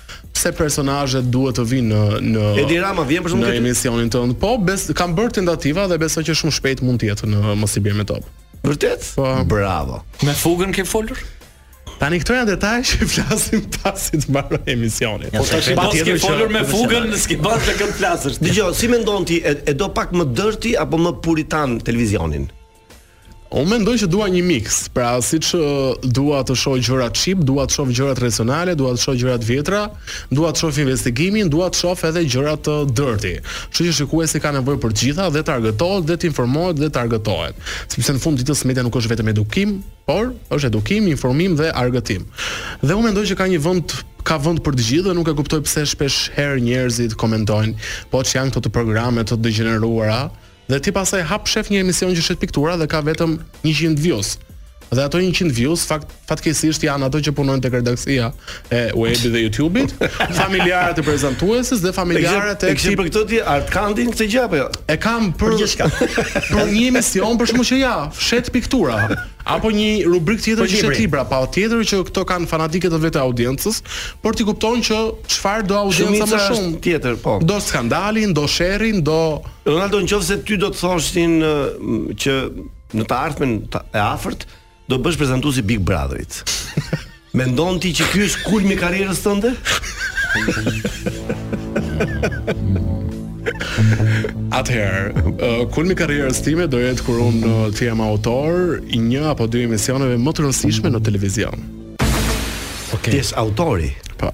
pse personazhet duhet të vijnë në në Edi Rama vjen për shkak te emisioni tënd. Po, bes kam bërë tentativa dhe besoj që shumë shpejt mund të jetë në Mos i bjer me top. Vërtet? Po. Bravo. Me Fugën ke folur? Tani këto janë detaje që flasim pasi të mbarojë emisioni. Po tash patjetër ke folur me Fugën, s'ke me kë tjetër flasësh. Dëgjo, si mendon ti, e, e do pak më dërti apo më puritan televizionin? Unë mendoj që dua një mix, pra siç dua të shoh gjëra çip, dua të shoh gjëra tradicionale, dua të shoh gjëra të vjetra, dua të shoh investigimin, dua të shoh edhe gjëra dirty. Kështu që shikuesi ka nevojë për të gjitha edhe të argëtohet dhe të informohet dhe të argëtohet. Sepse në fund ditës media s'është vetëm edukim, por është edukim, informim dhe argëtim. Dhe unë mendoj që ka një vend ka vend për të gjithë dhe nuk e kuptoj pse shpesh herë njerëzit komentojnë, po ç'janë këto programe të degjeneruara, Dhe ti pastaj hap shef një emision që shet piktura dhe ka vetëm 100 views. Dhe ato 100 views fakt fatkeqësisht janë ato që punojnë tek redaksia e Uebit dhe YouTube-it, familjarët e prezantuesit dhe familjarët e këtij. Për këtë ti Art Kandin këtë gjë apo jo? E kam për gjithçka. Për një emision për shembull që ja, shet piktura apo një rubrikë tjetër që shet libra, patjetër që këto kanë fanatikë të vet audiencës, por ti kupton që çfarë do audienca më shumë. Patjetër po. Do skandalin, do sherrin, do Ronaldo në qoftë se ty do të thoshin që në të ardhmen e afërt do bëhesh prezantuesi Big Brotherit. Mendon ti që ky është kulmi i karrierës tënde? Atëherë, uh, kulmi i karrierës time do jetë kur unë uh, të jem autor i një apo dy emisioneve më të rëndësishme në televizion. Okej. Okay. Të jesh autori. Po.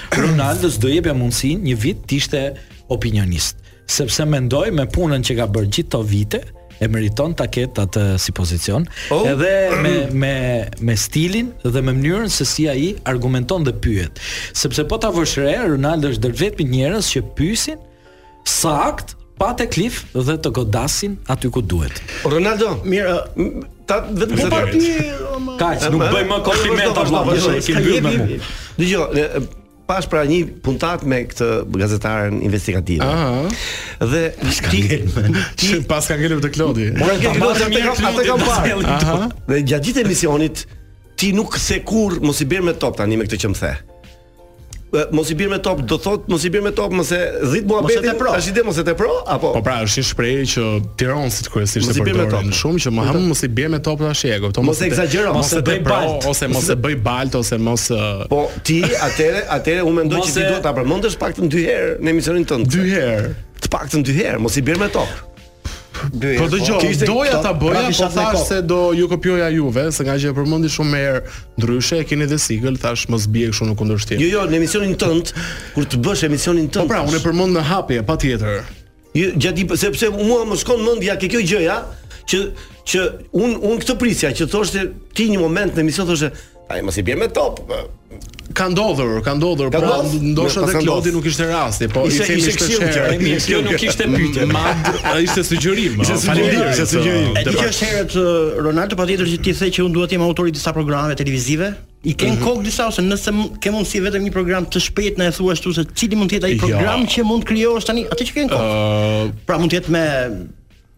Ronaldos do jepja mundësinë një vit të ishte opinionist, sepse mendoj me punën që ka bërë gjithë këto vite, e meriton ta ketë atë si pozicion, oh. edhe me me me stilin dhe me mënyrën se si ai argumenton dhe pyet. Sepse po ta vësh re, Ronaldo është ndër të vetmit njerëz që pyesin Saktë pa teklif dhe të godasin aty ku duhet. Ronaldo, mirë, ë, m- ta vetëm Po parti Kaq, nuk bëj më komplimenta vëlla, më shumë e ke mbyll me mua. Dgjoj, e, e, pashë pra një puntatë me këtë gazetaren investigative. Aha. Dhe ti ti Pas ka ngelur te Klodi. Ora ke Ta marrë mirë atë Klodin, kam parë. sjellin këtu. Aha. Dhe gjatë gjithë emisionit ti nuk the kurrë mos i bjer me top tani me këtë që më the. mos i bjer me top, do thotë mos i bjer me top, mos e dhit muhabetin. Tash ide mos e te pro apo? Po pra, është një shprehje që tironsit kryesisht e përdorin shumë që më hamë mos i bjer me top tash e kupton. Mos e ekzagjero, mos e bëj baltë ose mos e bëj baltë ose mos Po ti atëre, atëre unë mendoj që ti duhet ta përmendësh të paktën dy herë në emisionin tënd. Dy herë. Të paktën dy herë, mos i bjer me top. Dy herë. Po dëgjo, po, kishte, doja ta bëja, pra po thashë se do ju kopjoja juve, se ngaqë e përmendi shumë herë, ndryshe e keni dhe sigël, thashë mos bie kështu në kundërshtim. Jo, jo, në emisionin tënd, kur të bësh emisionin tënd. Po pra, unë e përmend në hapje, patjetër. Jo, gjatë sepse mua më shkon mendja ke kjo gjëja që që un un këtë prisja që të thoshe ti një moment në emision thoshte Ai mos i bie me top. Ka ndodhur, ka ndodhur, pra ndoshta te Klodi nuk ishte rasti, po i themi se kështu që ai mirë, kjo nuk ishte pyetje. Ma, ishte sugjerim. Ishte sugjerim, ishte sugjerim. Edhe kjo është hera Ronaldo patjetër që ti the që unë dua të jem autor i disa programeve televizive. I ke në mhm. kokë disa ose nëse ke mundësi vetëm një program të shpejt na e thua ashtu se cili mund të jetë ai program që mund të krijosh tani atë që ke në kokë. Pra mund të jetë me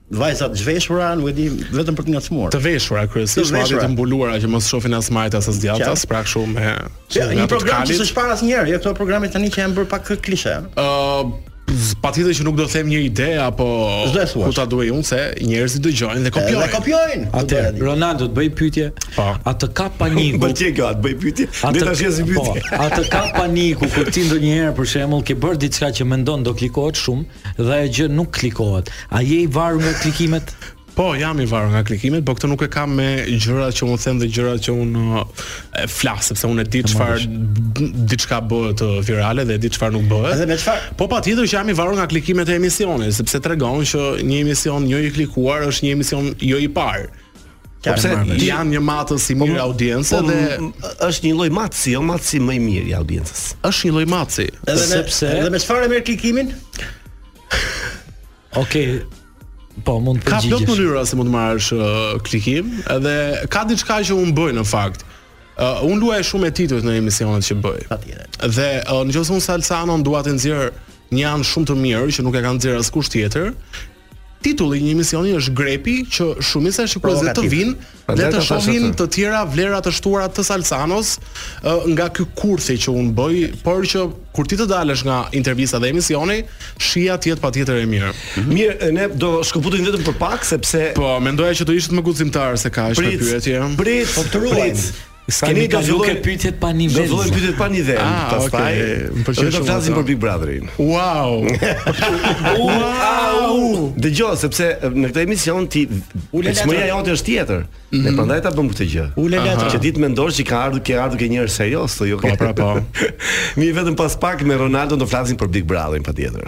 Vajza të zhveshura, nuk e di, vetëm për të ngacmuar. Të veshura kryesisht, me ato të mbuluara që mos shohin as majta as djathtas, pra kështu me. Ja, një program që s'është parë asnjëherë, jo këto programe tani që janë bërë pak klishe. Ë uh, patjetër që nuk do të them një ide apo k'tu ta them unë se njerëzit dëgjojnë dhe kopjojnë. Dhe kopjojnë. Atë Ronaldo të bëj pyetje. Po. A të ka paniku? Po ti kjo, të bëj pyetje. Ne tash jemi po, pyetje. A të kap paniku kur ti ndonjëherë për shembull ke bërë diçka që mendon do klikohet shumë? dhe ajo gjë nuk klikohet. A je i varur nga klikimet? Po, jam i varur nga klikimet, por këtë nuk e kam me gjërat që unë them dhe gjërat që unë uh, ë flas, sepse unë e di çfarë diçka bëhet uh, virale dhe e di çfarë nuk bëhet. Edhe me çfarë? Po patjetër që jam i varur nga klikimet e emisionit, sepse tregon që një emision jo i klikuar është një emision jo i parë. Po se janë një matës i po mirë audience po dhe është një lloj matësi, jo matësi më i mirë i audiencës. Është një lloj matësi, edhe sepse edhe me çfarë merr klikimin? Okej. Po mund të përgjigjesh. Ka plot mënyra se mund të marrësh uh, klikim, edhe ka diçka që un bëj në fakt. Uh, un luaj shumë me titujt në emisionet që bëj. Patjetër. Dhe uh, në qoftë se un Salsanos dua t'i nxjerr një anë shumë të mirë që nuk e ka nxjerrë askush tjetër, Titulli i një emisioni është grepi që shumica e shikuesve të vijnë dhe të shohin të tjera vlera të shtuara të Salsanos nga ky kurthi që un bëj, por që kur ti të dalësh nga intervista dhe emisioni, shija të jetë patjetër e mirë. Mhm. Mirë, ne do shkëputemi vetëm për pak sepse Po, mendoja që do ishit më guximtarë se kaq me pyetje. Prit, prit, po prit. S'kemi filluar pyetjet pa nivel. Do të fillojmë pyetjet pa nivel. Ah, Pastaj më pëlqen të flasim për Big Brotherin. Wow. wow. Dëgjo sepse në këtë emision ti ulëmoja jote është tjetër. Mhm. Ne prandaj ta bëm këtë gjë. Ulëmoja që ti të mendosh që ka ardhur ke ardhur ke një herë serioz, jo ke. Po, pra, po. Mirë vetëm pas pak me Ronaldo do flasim për Big Brotherin patjetër.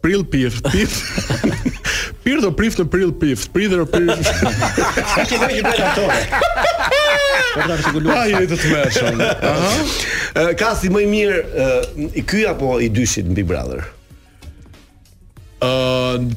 Prill pirdh, pirdh. Pirdh o prift në prill pirdh, pridh o prift. Sa ke vënë për ato? Po ta shikoj. Ai jeni të tmerrshëm. Aha. Kasti më i mirë i ky apo i dyshit në Big Brother? Ëh,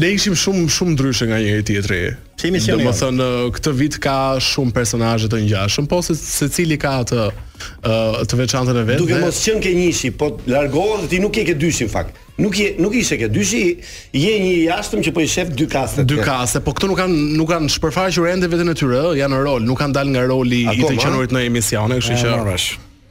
ne ishim shumë shumë ndryshe nga njëri tjetri. Si emisioni. Domethënë jo. uh, këtë vit ka shumë personazhe të ngjashëm, po se secili ka atë uh, të veçantën e vet. Duke dhe... mos qenë ke njëshi, po largohet ti nuk je ke dyshi në fakt. Nuk je nuk ishe ke dyshi, je një i jashtëm që po i shef dy kaste. Dy kaste, po këto nuk kanë nuk kanë shpërfaqur ende veten e tyre, janë në rol, nuk kanë dalë nga roli Ato, i të qenurit në emisione, kështu që.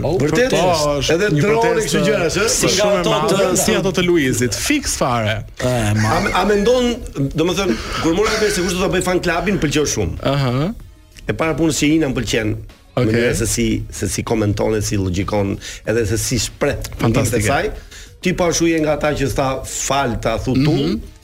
Vërtet po, është. Edhe droni kështu gjëra, është. Si nga ato të si ato të Luizit, fiks fare. A, a mendon, domethënë, kur mora vesh se kush do ta bëj fan klubin, më pëlqeu shumë. Aha. Uh -huh. E para punës që Ina më pëlqen. Okay. Mënyra se si se si komenton e si logjikon, edhe se si shprehet. Fantastike. Ti po ashtu je nga ata që s'ta falin, ta thonë. Mm -hmm.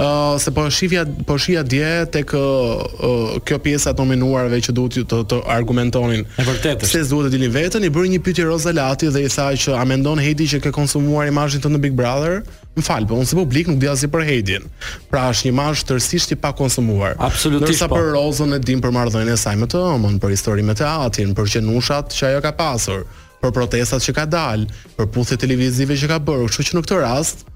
Uh, se po shifja po shihja dje tek uh, kjo pjesa e nominuarve që duhet të, të argumentonin. E vërtetë. Pse duhet të dilin veten, i bëri një pyetje Roza Lati dhe i tha që a mendon Heidi që ke konsumuar imazhin tënd në Big Brother? Më fal, po unë si publik nuk di asgjë për Heidin. Pra është një imazh tërësisht i pakonsumuar. Absolutisht. Ndërsa po. për Rozën e dim për marrëdhënien e saj me të ëmën, për historinë me teatrin, për qenushat që ajo ka pasur, për protestat që ka dalë, për puthjet televizive që ka bërë, kështu që në këtë rast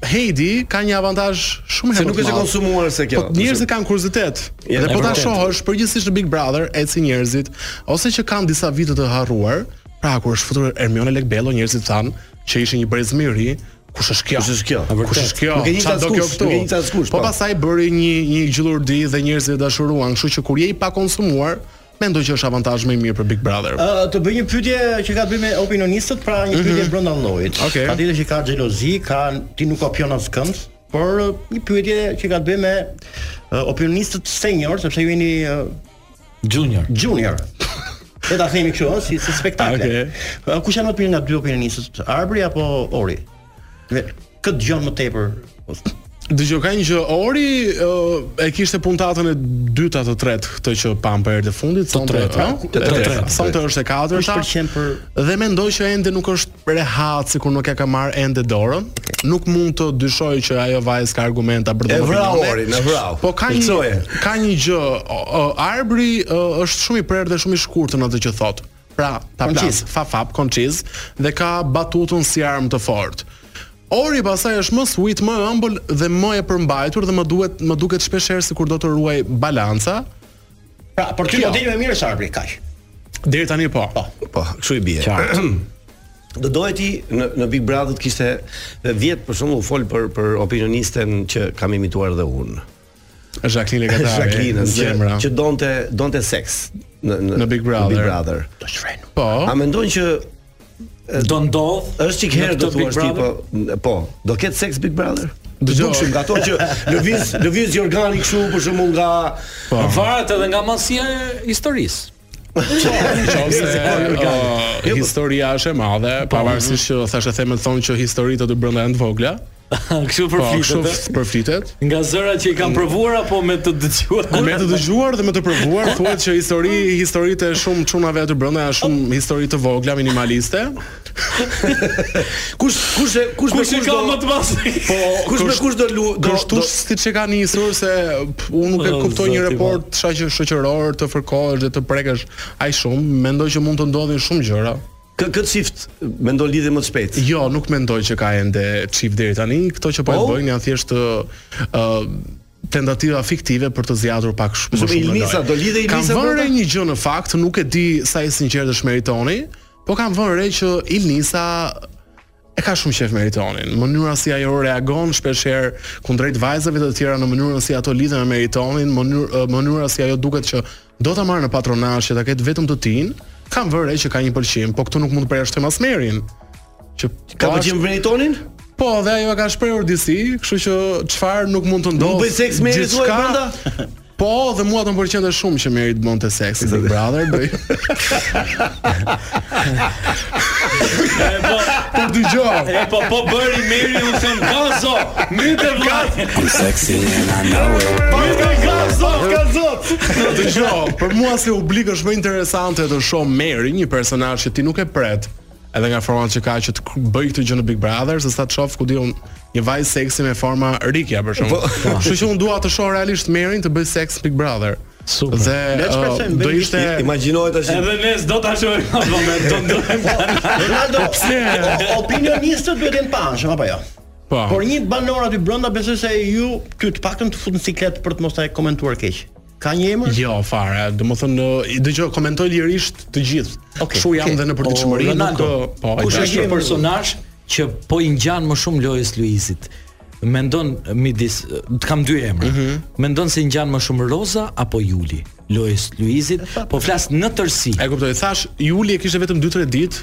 Heidi ka një avantazh shumë herë më të madh. Se nuk është e konsumuar se kjo. Po njerëzit kanë kuriozitet. Ja, dhe po ta shohësh përgjithsisht në Big Brother, ecin njerëzit ose që kanë disa vite të harruar, pra kur është futur Ermione Lekbello, njerëzit thanë që ishte një brez më i ri, kush është kjo? Kush është kjo? Kush është kjo? Nuk e njihte, ç'do kjo këtu. Po, po pastaj bëri një një gjyllurdi dhe njerëzit e dashuruan, kështu që kur je i pakonsumuar, Mendoj që është avantazh më i mirë për Big Brother. Ë uh, të bëj një pyetje që ka të bëjë me opinionistët, pra një mhm. pyetje mm -hmm. brenda llojit. Okay. Patjetër që ka xhelozi, ka ti nuk kopion askënd, por një pyetje që ka të bëjë me uh, opinionistët senior, sepse ju jeni uh, junior. Junior. Le ta themi kështu, si si spektakle. Okay. Kush është më i mirë nga dy opinionistët, Arbri apo Ori? Kë dëgjon më tepër? Dëgjoj ka një gjë Ori e kishte puntatën e dytë a të tretë këtë që pamë për herë të fundit të tretë pra të tretë sonte është e katërta pëlqen për dhe mendoj që ende nuk është rehat sikur nuk e ka marrë ende dorën nuk mund të dyshoj që ajo vajzë ka argumenta për të e vrau Ori na vrau po ka një ka një gjë Arbri është shumë i prerë dhe shumë i shkurtër në atë që thotë Pra, ta plas, fa fap, konciz dhe ka batutën si armë të fortë. Ori pastaj është më sweet, më ëmbël dhe më e përmbajtur dhe më duhet më duket shpesh herë sikur do të ruajë balanca. Pra, për ty modeli më i mirë është Arbri kaq. Deri tani po. Po, po, kështu i bie. Do doje ti në në Big Brother të kishte vjet për shembull flas për për opinionisten që kam imituar dhe unë. Jacqueline Gatari. Jacqueline zemra. Që donte donte seks në në, në Big Brother. Big Brother. Do të shfrenohet. Po. A mendon që do ndodh? Është çik herët do thuash ti po. Po, do ketë seks Big Brother. Do të shohim nga ato që lëviz lëviz jorgani kështu për shembull nga po. varet edhe nga madhësia e historisë. Nëse historia është e madhe, po. pavarësisht që thashethemet thonë që historitë aty brenda janë të vogla. Kështu po, përflitet. Kështu eh? përflitet. Nga zëra që i kanë provuar apo me të dëgjuar? Me të dëgjuar dhe me të provuar, thuhet që histori, historitë e shumë çunave aty brenda janë shumë histori të vogla minimaliste. kush kush e kush me kush do më të pas. Po kush me kush do lu do kështu siç e ka nisur se unë nuk e kuptoj një raport shaqë shoqëror të fërkohesh dhe të prekësh aq shumë, mendoj që mund të ndodhin shumë gjëra. Kë, cili çift mendon lidhet më shpejt? Jo, nuk mendoj që ka ende çift deri tani. Këto që po e oh. bëjnë janë thjesht ë tentativa fiktive për të zgjatur pak shumë. Shumë Ilnisa do lidhet Ilnisa. Kam vënë re një gjë në fakt, nuk e di sa i sinqertë është Meritoni. Po kam vënë re që Ilnisa e ka shumë qejf Meritonin. Mënyra si ajo reagon shpesh herë kundrejt vajzave të tjera në mënyrën si ato lidhen me Meritonin, mënyrë mënyra si ajo duket që do ta marrë në patronazh që ta ketë vetëm të tijin. Kam vënë re që ka një pëlqim, po këtu nuk mund të përjashtojmë as Merin. Që e pëlqen Meritonin? Po, dhe ajo e ka shprehur disi, kështu që çfarë nuk mund të ndodhë. Mund të bëjë seks me Meritonin brenda? Po, dhe mua do më pëlqente shumë që Meri të bënte seks në Big Brother, do i... Po, po dëgjo E po, po bëri Meri, unë se më gazo Mi të vlatë Seksi një në në Mi të gazo, ka zot Po dëgjo, për mua si publik është më interesante të shoh Merin Një personazh që ti nuk e pret edhe nga forma që ka që të bëjë këtë gjë në Big Brother, se sa të shoh ku di unë një vajzë seksi me forma Rikja për shembull. Po. Po. Kështu që unë dua të shoh realisht Merin të bëjë seks Big Brother. Super. Dhe uh, do ishte imagjinoj tash. Edhe nëse do ta shohim atë moment, do të them. Ronaldo, po pse? Opinionistët duhet të jenë paanshëm apo jo? Po. Por një banor aty brenda besoj se ju ty të paktën të fut në siklet për të mos ta komentuar keq. Ka një emër? Jo, fare. Domethënë, uh, dëgjo, komentoj lirisht të gjithë. Okay, Kshu jam okay. dhe në përditshmëri, oh, nuk uh, po. Kush është një personazh që po i ngjan më shumë lojës Luizit? Mendon midis, të kam dy emra. Mm -hmm. Mendon se i ngjan më shumë Roza apo Juli? Lojës Luizit, po flas në tërësi. E kuptoj, thashë Juli e kishte vetëm 2-3 ditë,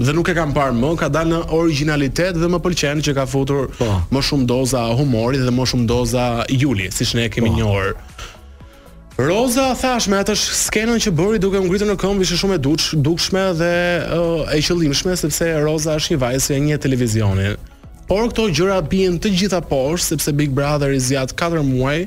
Dhe nuk e kam parë më, ka dalë në origjinalitet dhe më pëlqen që ka futur po. më shumë doza humori dhe më shumë doza Juli, siç ne e kemi po. njohur. Roza thashë me atë skenën që bëri duke u ngritur në këmbë ishte shumë e duksh, dukshme dhe uh, e qëllimshme sepse Roza është një vajzë që e njeh televizionin. Por këto gjëra bien të gjitha poshtë sepse Big Brotheri zgjat 4 muaj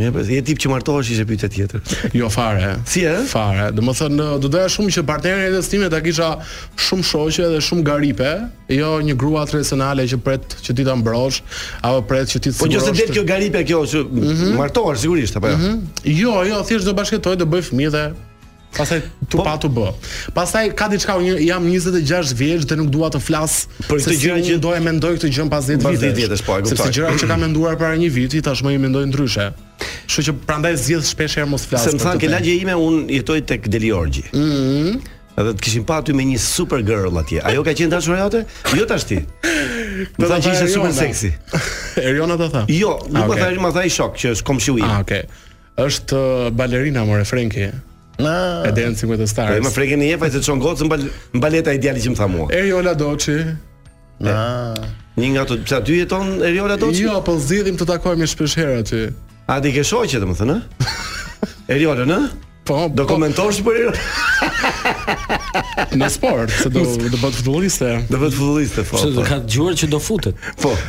Ne po je tip që martohesh ishte pyetja tjetër. Jo fare. Si? Fare. Domethënë do doja shumë që partneren e jetës time ta kisha shumë shoqe dhe shumë garipe, jo një grua tradicionale që pret që ti ta mbrosh apo pret që ti të Po nëse del kjo garipe kjo që mm -hmm. martohesh sigurisht apo jo? Mm -hmm. Jo, jo, thjesht do bashkëjetoj, do bëj fëmijë dhe Pastaj tu po, pa tu bë. Pastaj ka diçka unë jam 26 vjeç dhe nuk dua të flas për këtë gjë që do e mendoj këtë gjë pas 10 vitesh. Pas 10 vitesh po e kuptoj. Sepse gjërat që kam menduar para një viti tashmë i mendoj ndryshe. Kështu që prandaj zgjedh shpesh herë mos flas. Se më thanë ke lagje ime un jetoj tek Deliorgji. Ëh. Mm -hmm. Edhe të kishim pa aty me një super girl atje. Ajo ka qenë e dashura jote? Jo tashti. Do të ishte super seksi. Eriona do tha. Jo, nuk po okay. tha, më tha një shok që është komshiu i. Ah, okay. Është uh, balerina more Frenki. Na. E Dancing with the Stars. Po më freken një faj se çon gocë mbal mbaleta ideale që më tha mua. Eriola Doçi. Na. Një nga ato pse aty jeton Eriola Doçi? Jo, po zgjedhim të takohemi shpesh herë aty. A ti e ke shoqe domethënë, ë? Eriola, në? Po, do po. komentosh për Eriola? Në sport, se do do bëhet futbolliste. Do bëhet futbolliste, po. Se po. ka dëgjuar që do futet. Po.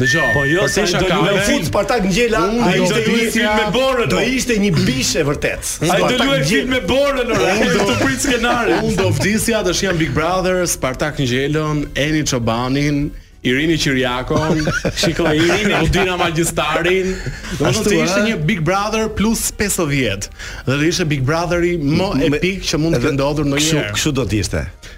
Dëgjoj. Po jo, sa do të luaj fut Spartak Ngjela, ai do të luaj film me Borën. Do ishte një bishë vërtet. Ai do të luaj film me Borën, ora. Ai do të prit skenarin. Unë do vdisja, do shihja Big Brother, Spartak Ngjelën, Eni Çobanin. Irini Qirjakon, shiko Irini Hudini Magjistarin. Do të ishte një Big Brother plus 50. Dhe do ishte Big Brotheri më epik që mund të ketë ndodhur ndonjëherë. Kështu do të ishte.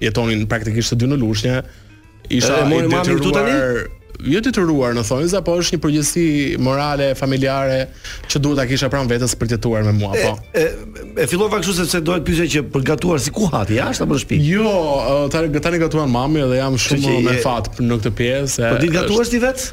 jetonin praktikisht të dy në Lushnje. Isha e mori mami këtu tani? Jo detyruar në thonjza, po është një përgjegjësi morale, familjare që duhet ta kisha pranë vetes për të jetuar me mua, po. E, e, e fillova kështu sepse do të pyesja që për gatuar si ku ha ti, jashtë apo në shtëpi? Jo, tani tani gatuan mami dhe jam shumë me fat në këtë pjesë. Po di të gatuash ti vetë?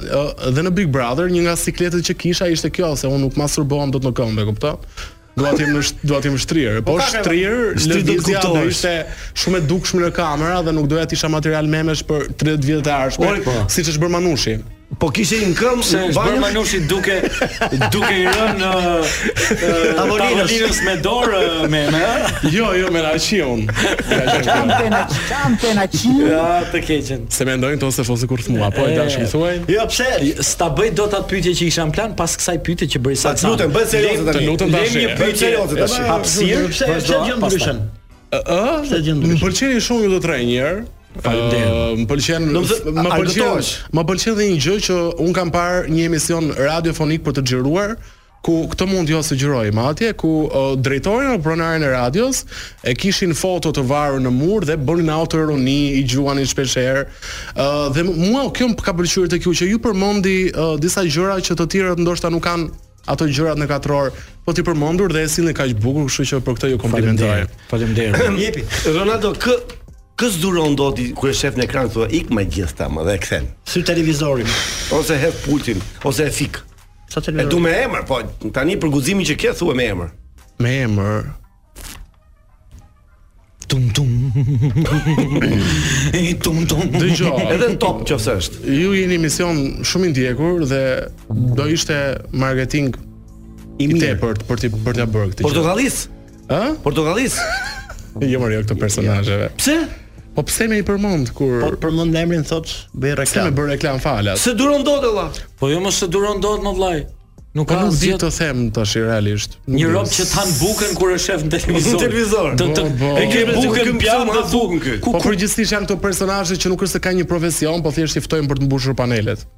dhe në Big Brother një nga sikletet që kisha ishte kjo se unë nuk masturbohem dot në këmbë, e kupton? Dua të jem në dua të jem shtrirë. Po, po shtrirë, lëvizja do të ishte shumë e dukshme në kamera dhe nuk doja të isha material memesh për tre vitet e ardhshme, po. siç është bërë Manushi. Po kishe një këmbë se është bërë Manushi duke duke i rënë tavolinës me dorë me me. Jo, jo, me raçion. Çam pena, çam pena. Ja, të keqen. Se mendojnë të më fusë në kurth mua, po e dash më thuaj. Jo, pse s'ta bëj dot atë pyetje që kisha në plan pas kësaj pyetje që bëri sa. Të lutem, bëj serioze tani. Të lutem tash. Një pyetje serioze tash. Hapësirë, pse pse gjë ndryshën? Ë, pse gjë ndryshën? Më pëlqeni shumë ju të tre një herë. Faleminderit. Më pëlqen, më pëlqen. Më pëlqen dhe një gjë që un kam parë një emision radiofonik për të xhiruar, ku këtë mund ta sugjerojmë atje ku uh, drejtorin apo pronarin e radios e kishin foto të varur në mur dhe bënin autoironi, i gjuanin shpeshherë. Uh, dhe mua kjo më ka pëlqyer te ju që ju përmendni uh, disa gjëra që të tjerët ndoshta nuk kanë ato gjërat në katror, për t'i përmendur dhe e sillni kaq bukur, kështu që për këtë ju komplimentoj. Faleminderit. Jepi. Ronaldo kë Kë s'duron dot ti kur e shef në ekran thua ik me gjithë të ëmë dhe e kthen. Si televizorin ose hedh pultin ose e fik. Sa të E du me emër, po tani për guximin që ke thuaje me emër. Me emër. Tum tum. Ej tum tum. Dëgjo, edhe në Top nëse është. Ju jeni emision shumë i ndjekur dhe do ishte marketing i, i tepërt për ta, për ta bërë këtë. Portokallisë. Ë? Portokallisë. Jo më jo këto personazheve. Pse? Po pse me i përmend kur Po përmend emrin thotë bëj reklamë. Pse me bër reklamë falas? S'e duron dot vallai. Po jo më s'e duron dot më vllai. Nuk po ka nuk di ç'të them tashi realisht. Një rob që ta than bukën kur e shef në televizor. Në televizor. Të të po, po. e ke bukën në pjatë dhe bukën kë. Po përgjithsisht janë këta personazhe që nuk është se kanë një profesion, po thjesht i ftojnë për të mbushur panelet.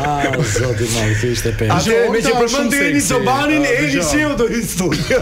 Ah, zoti më i thjesht e pe. A dhe me që për shumë të jeni sobanin e një shiu do hyn studio.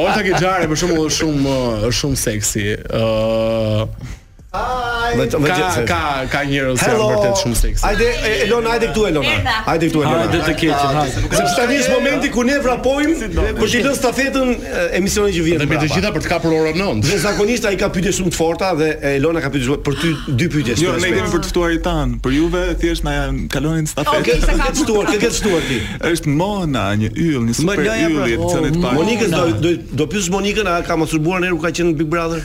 Ora që xhare për shumë është shumë është shumë seksi. Ëh. Ai ka ka ka njerëz që janë vërtet shumë seksi. Hajde Elona, hajde këtu Elona. Hajde këtu Elona. Hajde të keqen, hajde. Sepse tani është momenti ku ne vrapojmë për të lënë stafetën emisionit që vjen. Dhe me të gjitha për të kapur orën 9. Dhe zakonisht ai ka pyetje shumë të forta dhe Elona ka pyetur për ty dy pyetje. Jo, ne kemi për të ftuarit tanë, për juve thjesht na e kaloni stafetën. Okej, sa ka ftuar, kë ke ftuar ti? Është Mona, një yll, një super yll i të thënit oh, parë. Monikën do do pyes Monikën a ka masturbuar ndonjëherë kur ka qenë në Big Brother?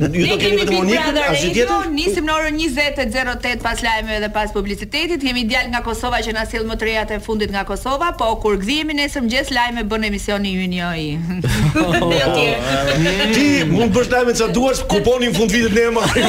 Ju do keni vetëm Monikën, asgjë tjetër? Nisim në orën 20:08 pas lajmeve dhe pas publicitetit. Kemi djalë nga Kosova që na sjell më të rejat e fundit nga Kosova, po kur gdhihemi nesër në mëngjes lajme bën emisioni yni o i. Dhe të tjerë. Ti mund të bësh lajme ça duash, kupën në fundvit ne e marrim.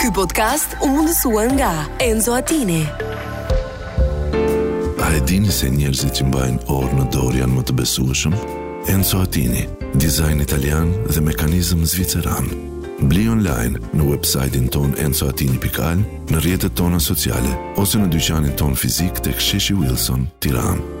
Ky podcast u mundësua nga Enzo Attini. A e dini se njerëzit që mbajnë orë në dorë janë më të besueshëm? Enzo Attini, dizajn italian dhe mekanizëm zviceran. Bli online në website-in tonë enzoattini.al, në rrjetet tona sociale ose në dyqanin tonë fizik tek Sheshi Wilson, Tiranë.